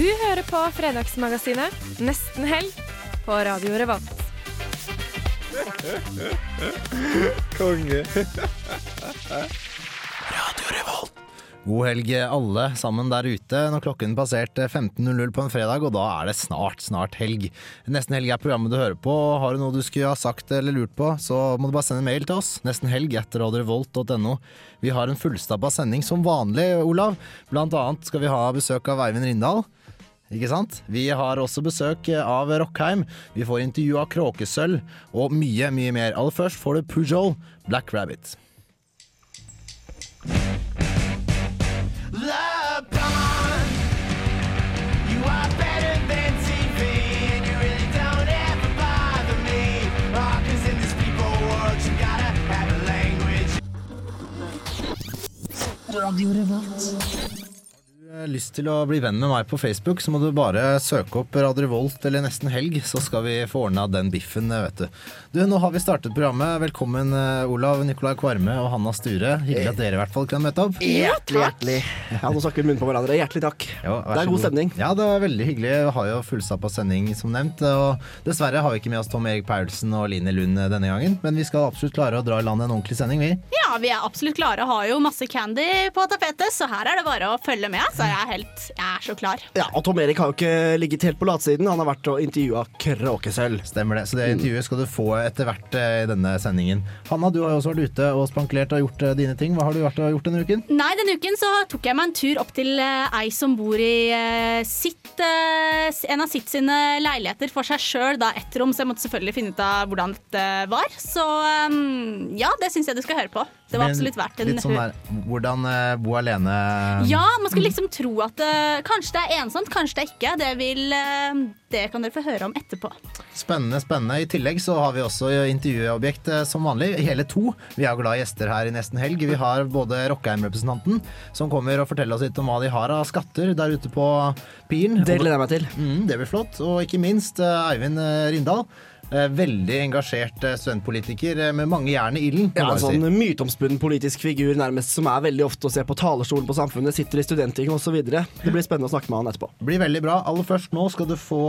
Du hører på Fredagsmagasinet Nesten helg på Radio Revolt. Konge. Radio Revolt. God helg alle sammen der ute. Når klokken passerte 15.00 på en fredag, og da er det snart, snart helg. Nesten helg er programmet du hører på. Har du noe du skulle ha sagt eller lurt på, så må du bare sende en mail til oss. Nesten helg etter radiorevolt.no. Vi har en fullstappa sending som vanlig, Olav. Blant annet skal vi ha besøk av Eivind Rindal. Ikke sant? Vi har også besøk av Rockheim. Vi får intervju av Kråkesølv og mye, mye mer. Aller først får du Pujol, Black Rabbit. Radio du lyst til å bli venn med meg på Facebook, så må du bare søke opp Radio Revolt eller Nesten Helg, så skal vi få ordna den biffen, vet du. Du, nå har vi startet programmet. Velkommen eh, Olav, Nikolai Kvarme og Hanna Sture. Hyggelig at dere i hvert fall kan møte opp. Hjertelig, hjertelig. Ja, nå snakker vi munn på hverandre. Hjertelig takk. Jo, Det er god stemning. Ja, det var veldig hyggelig. Vi har jo fullstappa sending, som nevnt. Og dessverre har vi ikke med oss Tom Erik Paulsen og Line Lund denne gangen, men vi skal absolutt klare å dra i land en ordentlig sending, vi. Ja, vi er absolutt klare. Har jo masse candy på tapetet, så her er det bare å følge med. Så jeg er helt Jeg er så klar. Ja, og Tom Erik har jo ikke ligget helt på latsiden. Han har vært og intervjua Kråkesølv. Stemmer det. Så det intervjuet skal du få etter hvert eh, i denne sendingen. Hanna, du har jo også vært ute og spankulert og gjort eh, dine ting. Hva har du vært og gjort denne uken? Nei, denne uken så tok jeg meg en tur opp til eh, ei som bor i sitt, en av sitt sine leiligheter for seg sjøl, da ett rom, så jeg måtte selvfølgelig finne ut av hvordan dette var. Så eh, ja, det syns jeg du skal høre på. Det var absolutt verdt en Litt sånn der, hvordan uh, bo alene Ja, man skulle liksom tro at uh, kanskje det er ensomt, kanskje det er ikke. Det, vil, uh, det kan dere få høre om etterpå. Spennende, spennende. I tillegg så har vi også intervjuobjekt som vanlig. Hele to. Vi har glade gjester her i Nesten Helg. Vi har både Rockheim-representanten, som kommer og forteller oss litt om hva de har av skatter der ute på piren. Det gleder jeg meg til. Mm, det blir flott. Og ikke minst Eivind Rindal. Eh, Veldig engasjert eh, studentpolitiker eh, med mange jern i ilden. Ja, en sånn si. myteomspunnen politisk figur nærmest som er veldig ofte å se på talerstolen på Samfunnet, sitter i studentting osv. Det blir spennende å snakke med han etterpå. blir veldig bra. Aller først nå skal du få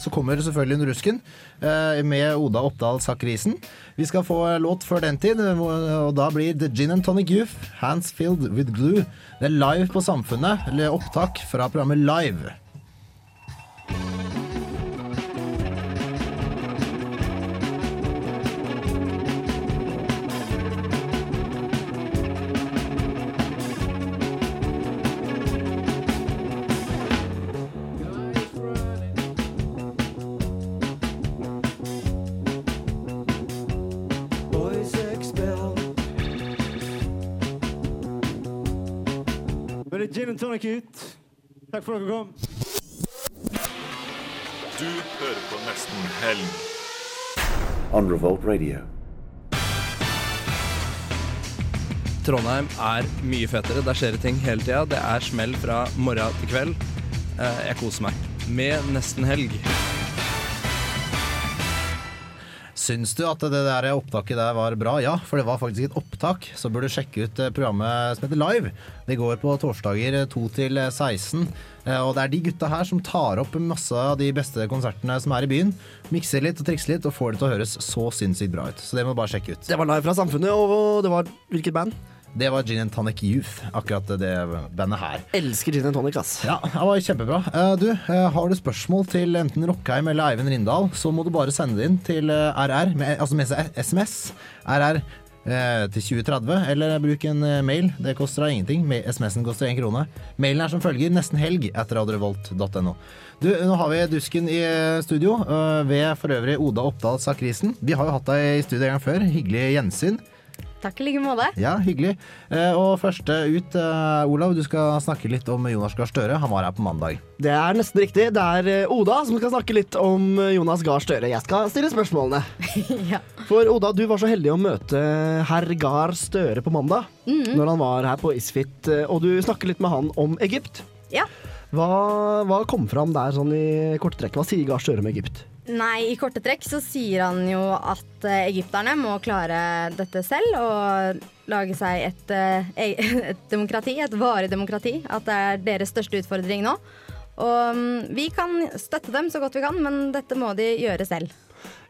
Så kommer selvfølgelig Under rusken med Oda Oppdal Sakkrisen. Vi skal få låt før den tid, og da blir The Gin and Tonic Youth, Hands Filled With Glue. Det er live på Samfunnet, eller opptak fra programmet Live. Gin tonic ut. Takk for at dere kom. Du hører på Nesten Helg. on Revolt Radio. Trondheim er mye fetere. Der skjer det ting hele tida. Det er smell fra morgen til kveld. Eh, Jeg koser meg. Med nesten helg. Syns du at det der opptaket der var bra? Ja, for det var faktisk et opptak. Så bør du sjekke ut eh, programmet som heter Live. Det går på torsdager 2 til 16. Eh, Og det er de gutta her som tar opp masse av de beste konsertene som er i byen. Mikser litt og trikser litt og får det til å høres så sinnssykt bra ut. Så det må du bare sjekke ut. Det var live fra Samfunnet, og det var hvilket band? Det var Gin and Tonic Youth, akkurat det bandet her. Elsker gin and tonic, ass. Ja, det var kjempebra. Eh, Du, eh, har du spørsmål til enten Rockheim eller Eivind Rindal, så må du bare sende det inn til eh, RR, med, altså med SMS. RR eh, til 2030, eller bruk en eh, mail. Det koster deg ingenting. SMS-en koster én krone. Mailen er som følger nesten helg etter radiorevolt.no. Du, nå har vi Dusken i eh, studio, eh, ved for øvrig Oda Oppdal Sakrisen. Vi har jo hatt deg i studio en gang før. Hyggelig gjensyn. Takk i like måte. Ja, hyggelig. Eh, og første ut, eh, Olav, du skal snakke litt om Jonas Gahr Støre. Han var her på mandag. Det er nesten riktig. Det er eh, Oda som skal snakke litt om Jonas Gahr Støre. Jeg skal stille spørsmålene. ja. For Oda, du var så heldig å møte herr Gahr Støre på mandag. Mhm. Når han var her på Isfit, og du snakker litt med han om Egypt. Ja. Hva, hva kom fram der sånn i korte trekk? Hva sier Gahr Støre om Egypt? Nei, i korte trekk så sier han jo at eh, egypterne må klare dette selv og lage seg et, eh, e- et demokrati, et varig demokrati. At det er deres største utfordring nå. Og mm, vi kan støtte dem så godt vi kan, men dette må de gjøre selv.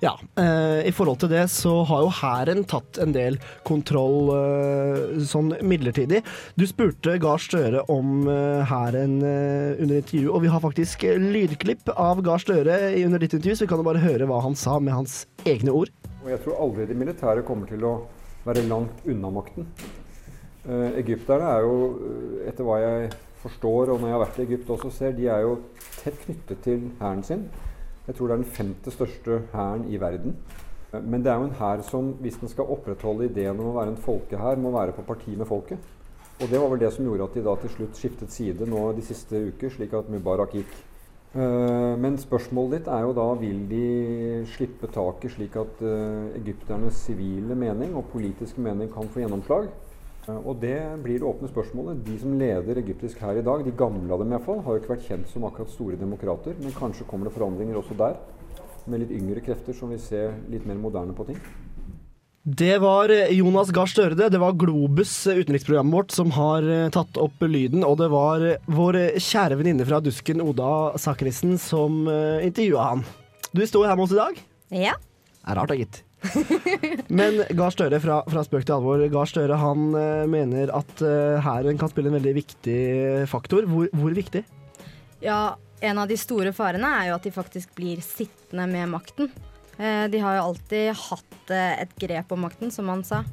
Ja, eh, I forhold til det så har jo hæren tatt en del kontroll eh, sånn midlertidig. Du spurte Gahr Støre om eh, hæren eh, under intervjuet, og vi har faktisk lydklipp av Gahr Støre under ditt intervju, så vi kan jo bare høre hva han sa med hans egne ord. Og jeg tror aldri de militære kommer til å være langt unna makten. Eh, egypterne er jo, eh, etter hva jeg forstår, og når jeg har vært i Egypt også ser, de er jo tett knyttet til hæren sin. Jeg tror det er den femte største hæren i verden. Men det er jo en hær som, hvis den skal opprettholde ideen om å være en folkehær, må være på parti med folket. Og det var vel det som gjorde at de da til slutt skiftet side nå de siste uker, slik at Mubarak gikk. Eh, Men spørsmålet ditt er jo da vil de slippe taket slik at eh, egypternes sivile mening og politiske mening kan få gjennomslag? Eh, og det blir det åpne spørsmålet. De som leder egyptisk her i dag, de gamle av dem iallfall, har jo ikke vært kjent som akkurat store demokrater, men kanskje kommer det forandringer også der? Med litt yngre krefter som vil se litt mer moderne på ting? Det var eh, Jonas Gahr Støre, det. Var Globus, eh, utenriksprogrammet vårt, som har tatt opp lyden. Og det var vår kjære venninne fra Dusken, Oda Sakrisen, som intervjua han. Du står her med oss i dag. Ja. Det er rart, da, gitt. Men Gahr Støre, fra, fra spøk til alvor. Gahr Støre han eh, mener at uh, hæren kan spille en veldig viktig faktor. Hvor, hvor viktig? Ja, en av de store farene er jo at de faktisk blir sittende med makten. Eh, de har jo alltid hatt et grep om makten, som han sa.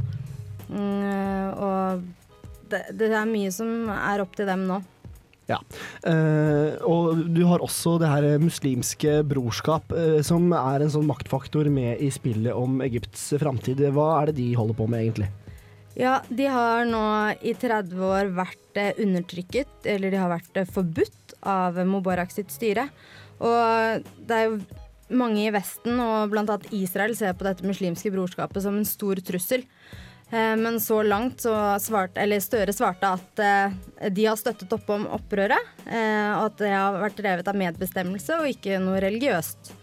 Mm, og det, det er mye som er opp til dem nå. Ja. Eh, og du har også det her muslimske brorskap, eh, som er en sånn maktfaktor med i spillet om Egypts framtid. Hva er det de holder på med, egentlig? Ja, de har nå i 30 år vært eh, undertrykket, eller de har vært forbudt av Mubarak sitt styre. Og det er jo mange i Vesten, og annet Israel, ser på dette muslimske brorskapet som en stor trussel. Eh, Men så langt så svarte, eller Støre svarte at eh, de har støttet opp om opprøret, eh, og at det har vært drevet av medbestemmelse og ikke noe religiøst.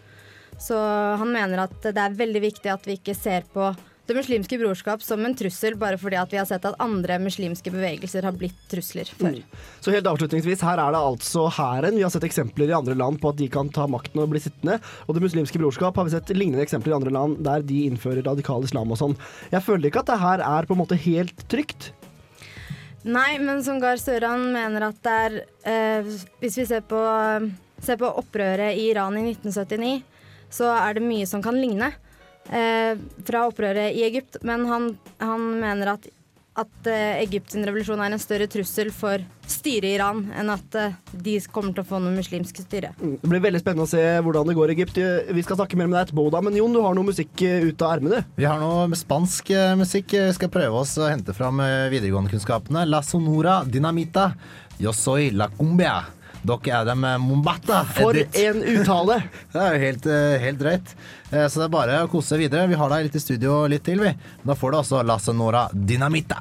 Så han mener at det er veldig viktig at vi ikke ser på det muslimske brorskap som en trussel bare fordi at vi har sett at andre muslimske bevegelser har blitt trusler før. Så helt avslutningsvis, her er det altså hæren. Vi har sett eksempler i andre land på at de kan ta makten og bli sittende. Og Det muslimske brorskap har vi sett lignende eksempler i andre land der de innfører radikal islam og sånn. Jeg føler ikke at det her er på en måte helt trygt. Nei, men som Gahr Støre mener at det er eh, Hvis vi ser på, ser på opprøret i Iran i 1979, så er det mye som kan ligne eh, fra opprøret i Egypt. Men han, han mener at, at eh, Egypts revolusjon er en større trussel for styret i Iran enn at eh, de kommer til å få noe muslimsk styre. Mm, Det blir veldig spennende å se hvordan det går i Egypt. Vi skal snakke mer med deg etterpå, Oda. Men Jon, du har noe musikk eh, ut av ermene? Vi har noe spansk eh, musikk. Vi skal prøve oss å hente fram eh, videregående-kunnskapene. La sonora dinamita. Yo soy la cumbia. Dere er dem eh, Mombata. For en uttale! Det er jo helt, eh, helt drøyt. Eh, Så det er bare å kose seg videre. Vi har deg litt i studio litt til, vi. Da får du altså Lasse Nora dinamita.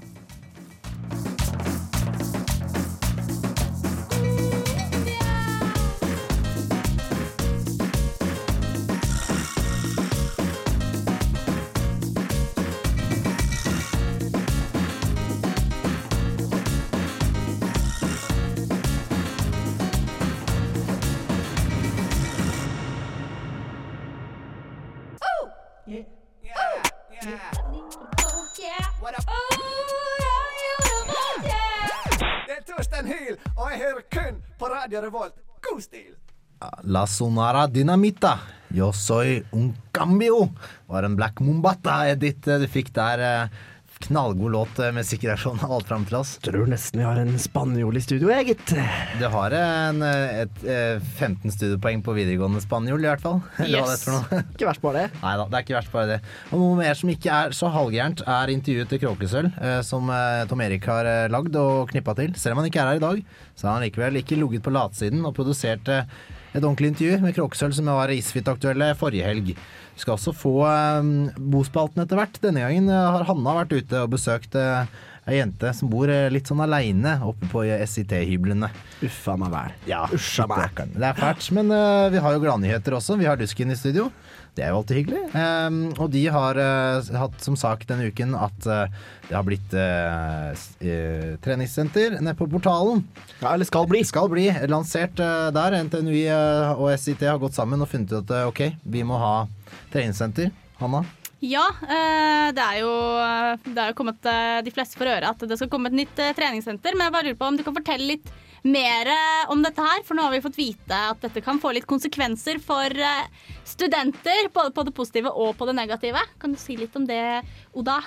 Sonara dinamita. Yo soy un cambio. Var en Black Mombata, Edith, eh, du fikk der. eh, knallgod låt eh, med sikkerhetsjon alt fram til oss. Tror nesten vi har en spanjol i studio, jeg, gitt. Du har en, et, et, eh, 15 studiepoeng på videregående spanjol, i hvert fall. Yes. Ikke verst bare det. Nei da, det er ikke verst bare det. Og noe mer som ikke er så halvgærent, er intervjuet til Kråkesølv, eh, som eh, Tom Erik har eh, lagd og knippa til. Selv om han ikke er her i dag, så har han likevel ikke ligget på latsiden og produsert eh, et ordentlig intervju med Kråkesølv som var Isfit-aktuelle forrige helg. Vi skal også få eh, bospalten etter hvert. Denne gangen har Hanna vært ute og besøkt eh, ei jente som bor eh, litt sånn aleine oppe på SIT-hyblene. Uffa meg vel. Ja, Uffa meg. Det er fælt, men uh, vi har jo gladnyheter også. Vi har Dusken i studio. Det er jo alltid hyggelig. Um, og de har uh, hatt som sak denne uken at uh, det har blitt eh, eh, treningssenter nede på portalen. Ja, eller skal bli. Skal bli lansert eh, der. NTNUI eh, og SIT har gått sammen og funnet ut at eh, ok, vi må ha treningssenter. Hanna? Ja, eh, det er jo, det er jo kommet eh, de fleste for øre at det skal komme et nytt eh, treningssenter. Men jeg bare lurer på om du kan fortelle litt mer eh, om dette her. For nå har vi fått vite at dette kan få litt konsekvenser for eh, studenter. Både på det positive og på det negative. Kan du si litt om det, Oda?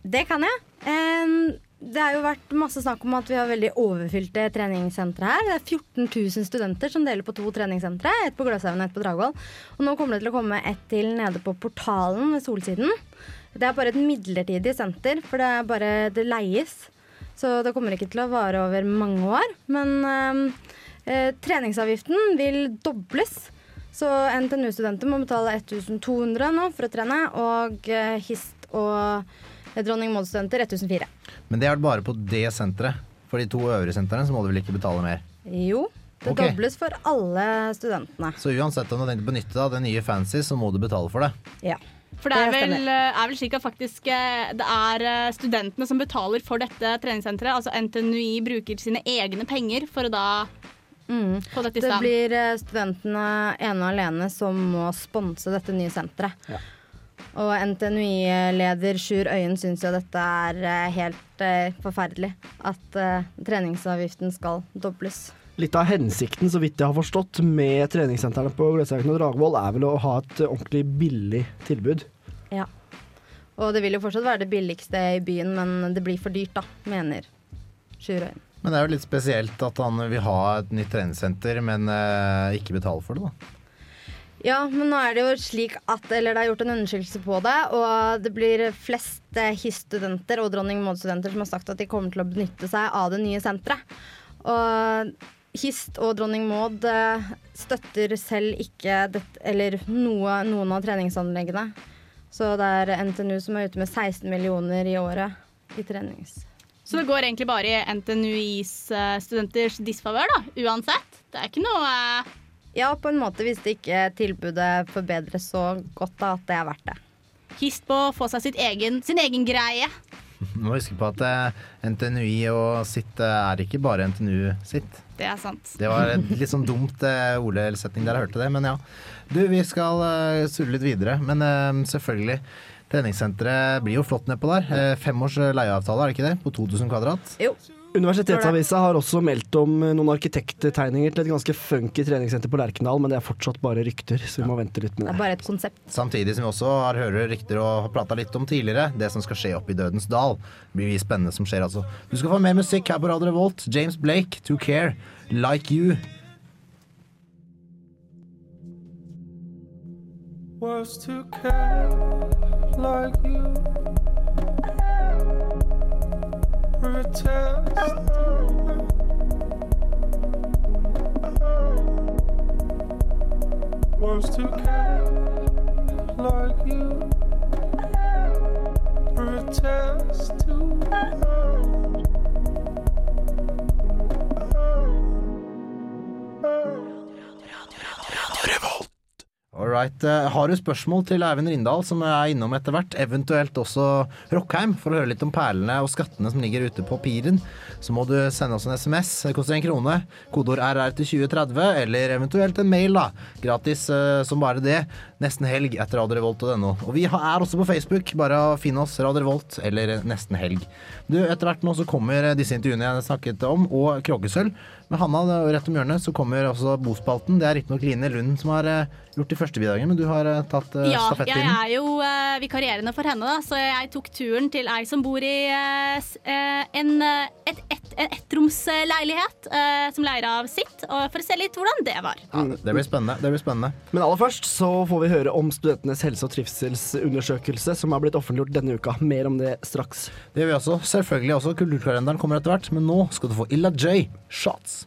Det kan jeg. Em, det har jo vært masse snakk om at vi har veldig overfylte treningssentre her. Det er 14 000 studenter som deler på to treningssentre. Et på Gløshaugen og et på Dragvoll. Og nå kommer det til å komme et til nede på Portalen ved Solsiden. Det er bare et midlertidig senter, for det er bare det leies. Så det kommer ikke til å vare over mange år. Men eh, treningsavgiften vil dobles. Så NTNU-studenter må betale 1200 nå for å trene, og eh, HIST og eh, Dronning Maud-studenter 1004. Men det er bare på det senteret. For de to øvrige sentrene så må du vel ikke betale mer. Jo, det okay. dobles for alle studentene. Så uansett om du har tenkt å benytte deg av det nye fancy, så må du betale for det. Ja. For det er vel, er vel slik at faktisk eh, det er eh, studentene som betaler for dette treningssenteret. Altså NTNUI bruker sine egne penger for å da få dette i Det blir eh, studentene ene og alene som må sponse dette nye senteret. Og NTNUI-leder Sjur Øyen syns jo dette er eh, helt eh, forferdelig. At eh, treningsavgiften skal dobles. Litt av hensikten, så vidt jeg har forstått, med treningssentrene på Gløshaugen og Dragvoll, er vel å ha et ordentlig billig tilbud. Ja. Og det vil jo fortsatt være det billigste i byen, men det blir for dyrt, da, mener Sjur Øyen. Men det er jo litt spesielt at han vil ha et nytt treningssenter, men eh, ikke betale for det, da. Ja, men nå er det jo slik at Eller det er gjort en undersøkelse på det, og det blir flest eh, HIS-studenter og Dronning Maud-studenter som har sagt at de kommer til å benytte seg av det nye senteret. Og HIST og Dronning Maud eh, støtter selv ikke dette, eller noe, noen av treningsanleggene. Så det er NTNU som er ute med 16 millioner i året i trenings... Så det går egentlig bare i NTNUIs eh, studenters disfavør, da, uansett. Det er ikke noe Ja, på en måte hvis det ikke tilbudet forbedres så godt da, at det er verdt det. hist på å få seg sitt egen, sin egen greie. Du må huske på at eh, NTNUI og sitt er ikke bare NTNU sitt. Det er sant. Det var en litt sånn dumt eh, ordsetning der jeg hørte det, men ja. Du, vi skal eh, surre litt videre, men eh, selvfølgelig. Treningssenteret blir jo flott nedpå der. Fem eh, leieavtale, er det ikke det? På 2000 kvadrat? Jo. Universitetsavisa har også meldt om eh, noen arkitekttegninger til et ganske funky treningssenter på Lerkendal, men det er fortsatt bare rykter, så vi må vente litt med Det det. er bare et konsept. Samtidig som vi også har hører rykter og har prata litt om tidligere, det som skal skje oppe i Dødens dal. Det blir mye spennende som skjer, altså. Du skal få mer musikk her på Radio Revolt. James Blake, To Care, Like You. was to care like you. Protest. Was to care like you. Protest to All right. eh, Har du spørsmål til Eivind Rindal, som er innom etter hvert, eventuelt også Rockheim, for å høre litt om perlene og skattene som ligger ute på piren, så må du sende oss en SMS. Det koster en krone. Kodeord RR til 2030, eller eventuelt en mail, da. Gratis eh, som bare det. Nesten helg etter Radio Revolt og vi er også på Facebook. Bare finn oss Radio Revolt eller Nesten helg. Du, etter hvert nå så kommer disse intervjuene jeg snakket om, og Kråkesølv. Med Hanna det rett om hjørnet så kommer også Bospalten. Det er riktignok Line Lund som har eh, gjort de første bidragene, men du har eh, tatt uh, Ja, jeg er jo uh, vikarierende for henne, da, så jeg tok turen til ei som bor i uh, en, et, et, en ettromsleilighet eh, som leier av sitt, og for å se litt hvordan det var. Ja, det- det blir spennende. Det blir spennende. Men aller først så får vi høre om studentenes helse- og trivselsundersøkelse som er blitt offentliggjort denne uka. Mer om det straks. Det gjør vi også. Selvfølgelig også. Kulturkalenderen kommer etter hvert, men nå skal du få Illa J. Shots.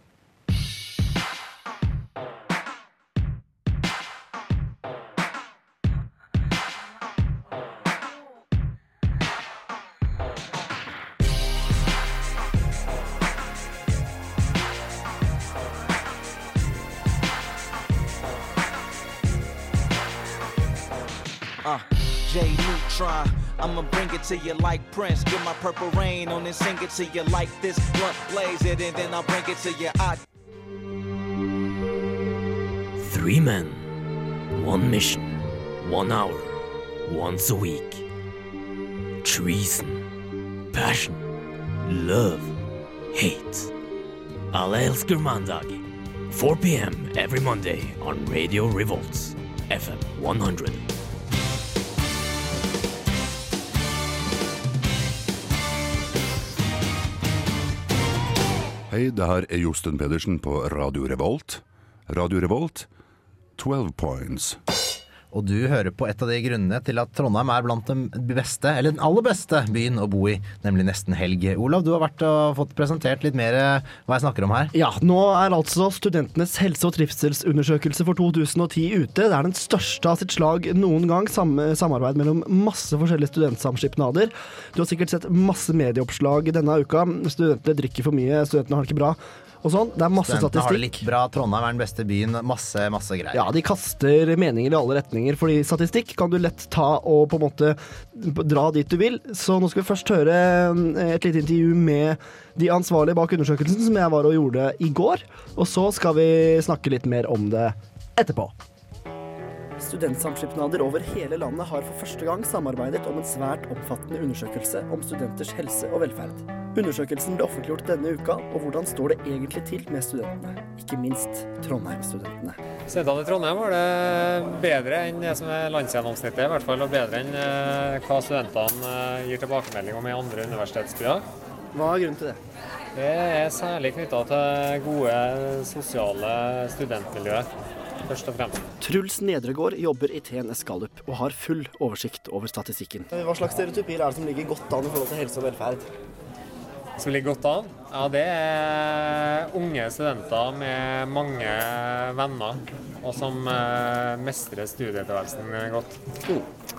It to you like Prince. Get my purple rain on and sing it to you like this. Blunt blaze it and then I'll bring it to you. I Three men, one mission, one hour, once a week. Treason, passion, love, hate. Alle elsker mandag. 4 p.m. every Monday on Radio Revolts, FM 100. Hei, det her er Josten Pedersen på Radio Revolt. Radio Revolt, 12 points. Og du hører på et av de grunnene til at Trondheim er blant de beste, eller den aller beste byen å bo i, nemlig nesten helg. Olav, du har vært og fått presentert litt mer eh, hva jeg snakker om her. Ja, nå er altså studentenes helse- og trivselsundersøkelse for 2010 ute. Det er den største av sitt slag noen gang. Sam samarbeid mellom masse forskjellige studentsamskipnader. Du har sikkert sett masse medieoppslag denne uka. Studentene drikker for mye, studentene har det ikke bra. Og sånn. Det er masse Studentene har det litt bra, Trondheim er den beste byen, masse, masse greier. Ja, de kaster meninger i alle retninger, fordi statistikk kan du lett ta og på en måte dra dit du vil. Så nå skal vi først høre eh, et lite intervju med de ansvarlige bak undersøkelsen, som jeg var og gjorde i går. Og så skal vi snakke litt mer om det etterpå. Studentsamskipnader over hele landet har for første gang samarbeidet om en svært omfattende undersøkelse om studenters helse og velferd. Undersøkelsen ble offentliggjort denne uka, og hvordan står det egentlig til med studentene? Ikke minst Trondheim-studentene. Studentene i Trondheim har det bedre enn det som er landsgjennomsnittet, i hvert fall, og bedre enn eh, hva studentene eh, gir tilbakemelding om i andre universitetsbyer. Hva er grunnen til det? Det er særlig knytta til gode sosiale studentmiljøer, først og fremst. Truls Nedregård jobber i TNS Gallup og har full oversikt over statistikken. Hva slags stereotypier er det som ligger godt an i forhold til helse og velferd? Som ligger godt an? Ja, det er unge studenter med mange venner, og som eh, mestrer studietilværelsen godt.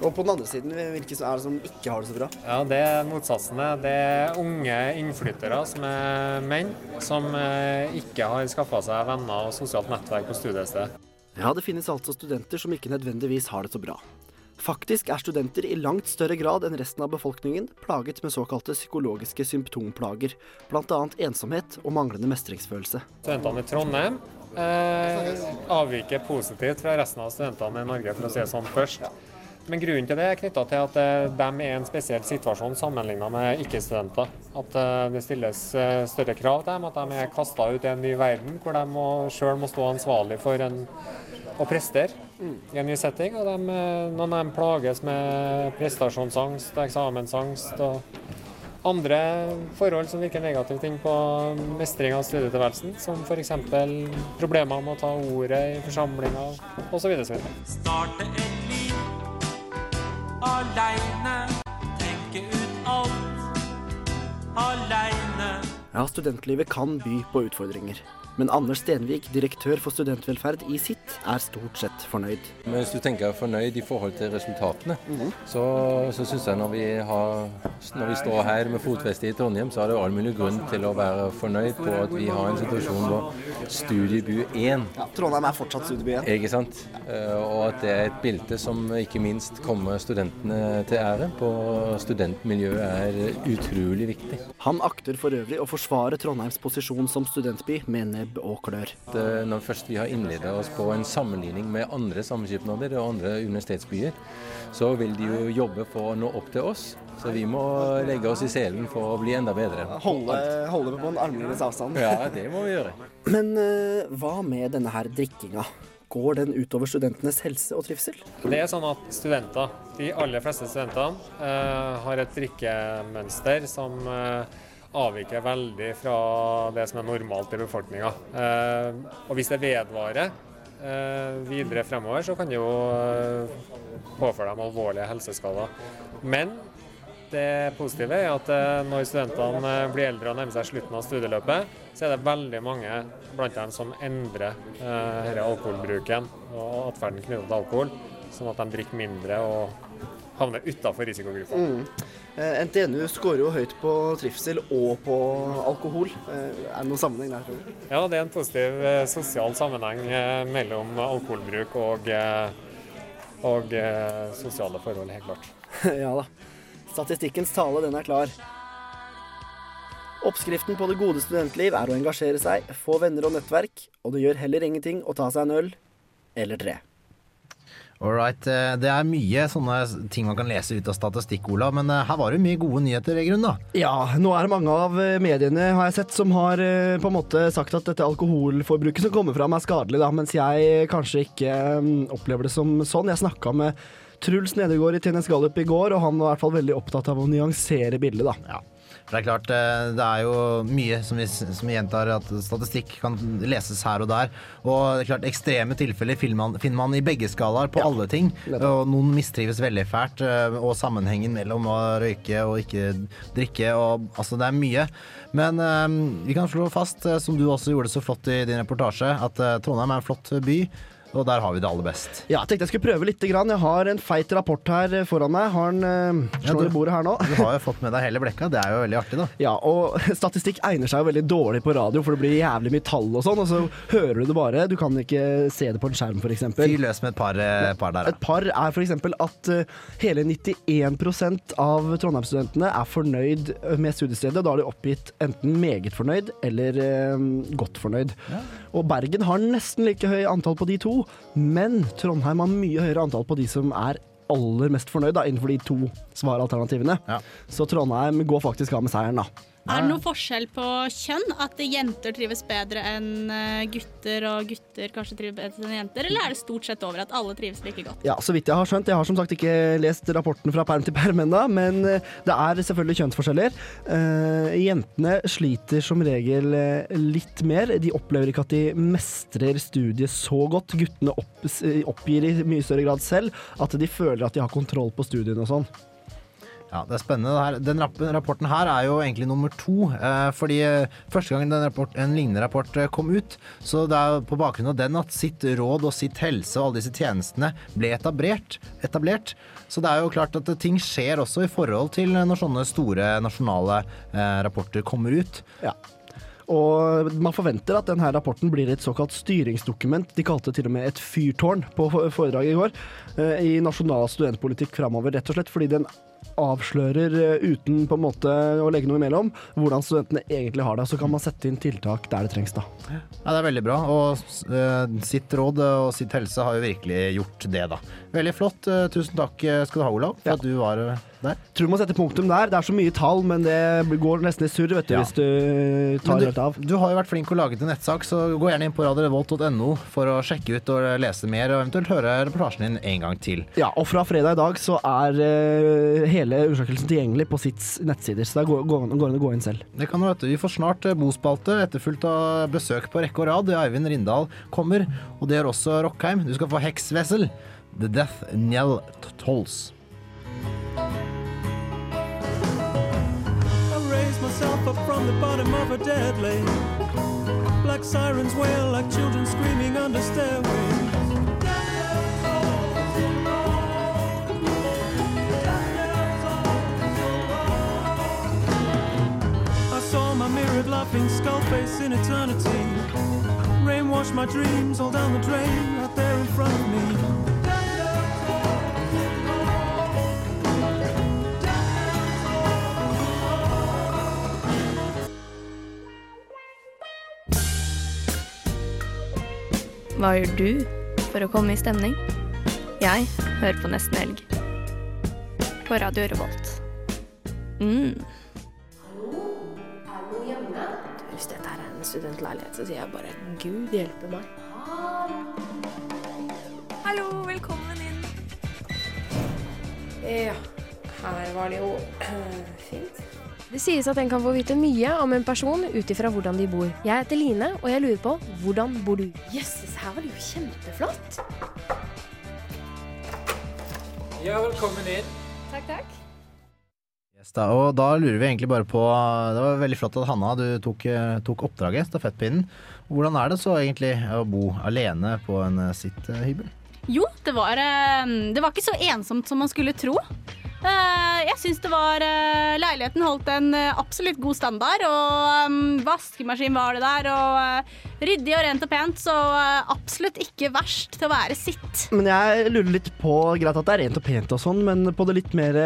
Og på den andre siden, hvilke er det som ikke har det så bra? Ja, Det er motsatsene. Det er unge innflyttere som er menn, som eh, ikke har skaffa seg venner og sosialt nettverk på studiestedet. Ja, det finnes altså studenter som ikke nødvendigvis har det så bra. Faktisk er studenter i langt større grad enn resten av befolkningen plaget med såkalte psykologiske symptomplager, bl.a. ensomhet og manglende mestringsfølelse. Studentene i Trondheim eh, avviker positivt fra resten av studentene i Norge, for å si det sånn først. Men grunnen til det er knytta til at eh, de er i en spesiell situasjon sammenligna med ikke-studenter. At eh, det stilles eh, større krav til dem, at de er kasta ut i en ny verden hvor de sjøl må stå ansvarlig for en, å prestere i en ny setting. Og de, eh, noen av dem plages med prestasjonsangst, eksamensangst og andre forhold som virker negativt inn på mestring av studietilværelsen, som f.eks. problemer med å ta ordet i forsamlinger osv. Starte et liv aleine. Tenke ut alt aleine. Ja, studentlivet kan by på utfordringer. Men Anders Stenvik, direktør for studentvelferd i sitt, er stort sett fornøyd. Men hvis du tenker fornøyd i forhold til resultatene, så, så syns jeg når vi, har, når vi står her med fotfeste i Trondheim, så er det all mulig grunn til å være fornøyd på at vi har en situasjon hvor studieby 1 Ja, Trondheim er fortsatt studieby 1. Ikke sant? Eh, Og at det er et bilde som ikke minst kommer studentene til ære. På studentmiljøet er utrolig viktig. Han akter for øvrig å forsvare Trondheims posisjon som studentby med nebb og klør. Når først vi har innledet oss på en sammenligning med andre samskipnader og andre universitetsbyer, så vil de jo jobbe for å nå opp til oss. Så vi må legge oss i selen for å bli enda bedre. Holde, holde på en armlengdes avstand. Ja, det må vi gjøre. Men eh, hva med denne her drikkinga? Går den utover studentenes helse og trivsel? Det er sånn at studenter, de aller fleste studentene, eh, har et drikkemønster som eh, avviker veldig fra det som er normalt i befolkninga. Eh, og hvis det vedvarer eh, videre fremover, så kan det jo eh, påføre dem alvorlige helseskader. Men det positive er at eh, når studentene blir eldre og nærmer seg slutten av studieløpet, så er det veldig mange blant dem som endrer eh, alkoholbruken og atferden knyttet til alkohol, sånn at de drikker mindre og havner utafor risikogruppa. Mm. Eh, NTNU skårer jo høyt på trivsel og på alkohol. Eh, er det noen sammenheng der, tror du? Ja, det er en positiv eh, sosial sammenheng mellom alkoholbruk og, og sosiale forhold, helt klart. ja da. Statistikkens tale, den er klar. Oppskriften på det gode studentliv er å engasjere seg, få venner og nettverk, og det gjør heller ingenting å ta seg en øl eller tre. All right. eh, Det er mye sånne ting man kan lese ut av statistikk, Olav, men eh, her var det mye gode nyheter i grunnen, da. Ja, nå er det mange av eh, mediene har jeg sett som har på en måte sagt at dette alkoholforbruket som kommer fram er skadelig, da, mens jeg kanskje ikke mm, opplever det som sånn. Jeg snakka med Truls Nedergaard i TNS Gallup i går, og han var i hvert fall veldig opptatt av å nyansere bildet, da. For det er klart, eh, det er jo mye som vi, som vi gjentar at statistikk kan leses her og der. Og det er klart, ekstreme tilfeller finner man, finner man i begge skalaer, på alle ting. Og noen mistrives veldig fælt. eh, Og sammenhengen mellom å røyke og ikke drikke. Og, altså, det er mye. Men eh, vi kan slå fast, som du også gjorde så flott i din reportasje, at Trondheim er en flott by. Og der har vi det aller best. Ja, jeg tenkte jeg skulle prøve litt. Grann. Jeg har en feit rapport her foran meg. Har den eh, Ja, du- i bordet her nå. Du har jo fått med deg hele blekka. Det er jo veldig artig, da. Ja, og statistikk egner seg jo veldig dårlig på radio, for det blir jævlig mye tall og sånn, og så hører du det bare. Du kan ikke se det på en skjerm, f.eks. Fyr løs med et par, uh, par der. Et par er f.eks. at uh, hele 91 av Trondheim-studentene er fornøyd med studiestedet. Da har de oppgitt enten meget fornøyd eller godt fornøyd. Og Bergen har nesten like høy antall på de to, men Trondheim har mye høyere antall på de som er aller mest fornøyd da, innenfor de to svaralternativene. Så Trondheim går faktisk av med seieren, da. Er det noe forskjell på kjønn? At jenter trives bedre enn eh, gutter, og gutter kanskje trives bedre enn jenter? Eller er det stort sett over at alle trives like godt? Ja, så vidt jeg har skjønt. Jeg har som sagt ikke lest rapporten fra perm til perm ennå, men eh, det er selvfølgelig kjønnsforskjeller. Eh, jentene sliter som regel litt mer. De opplever ikke at de mestrer studiet så godt. Guttene oppgir i mye større grad selv at de føler at de har kontroll på studiene og sånn. Ja, det er spennende. Den rapporten her er jo egentlig nummer to. Eh, fordi eh, første gang rapport, en lignende rapport eh, kom ut, så det er på bakgrunn av den at sitt råd og sitt helse og alle disse tjenestene ble etablert. etablert. Så det er jo klart at ting skjer også i forhold til når sånne store nasjonale rapporter kommer ut. Ja. Og man forventer at denne rapporten blir et såkalt styringsdokument. De kalte det til og med et fyrtårn på foredraget i går. I nasjonal studentpolitikk framover, rett og slett fordi den avslører, eh, uten på en måte å legge noe imellom, hvordan studentene egentlig har det. Så kan man sette inn tiltak der det trengs, da. Ja, Det er veldig bra. Og uh, sitt råd og sitt helse har jo virkelig gjort det, da. Veldig flott. Eh, tusen takk skal du ha, Olav, for at du var der. Tror du må sette punktum der. Det er så mye tall, men det går nesten i surr vet du, Ja. hvis du tar du, helt av. Du har jo vært flink og laget en nettsak, så gå gjerne inn på radiorevolt.no for å sjekke ut og lese mer, og eventuelt høre reportasjen din en gang til. Ja, og fra fredag i dag så er uh, hele undersøkelsen tilgjengelig på SITs nettsider, så det går går an å gå inn selv. Det kan du vite. Vi får snart eh, bospalte, etterfulgt av besøk på rekke og rad. Eivind Rindal kommer, og det gjør også Rockheim. Du skal få Heksvessel. The Death Njell Tolls. Myself up from the bottom of a dead lake. Black sirens wail like children screaming under stairways. I saw my mirrored laughing skull face in eternity. Rain washed my dreams all down the drain right there in front of me. Hva gjør du for å komme i stemning? Jeg hører på Nesten Helg. På Radio Revolt. Mm. Hvis dette er en studentleilighet, så sier jeg bare Gud hjelpe meg. Hallo, velkommen inn. Ja, her var det jo fint. Det sies at en kan få vite mye om en person ut ifra hvordan de bor. Jeg heter Line, og jeg lurer på hvordan bor du? Jøsses, her var det jo kjempeflott. Ja, velkommen inn. Takk, takk. Da, og da lurer vi egentlig bare på Det var veldig flott at Hanna du tok, eh, tok oppdraget, stafettpinnen. Hvordan er det så egentlig å bo alene på en eh, sitt eh, hybel? Jo, det var, det var ikke så ensomt som man skulle tro. Eh, Jeg syns det var eh, Leiligheten holdt en eh, absolutt god standard, og mm, vaskemaskin var det der, og ryddig og rent og pent, så absolutt ikke verst til å være sitt. Men jeg lurer litt på Greit at det er rent og pent og sånn, men på det litt mer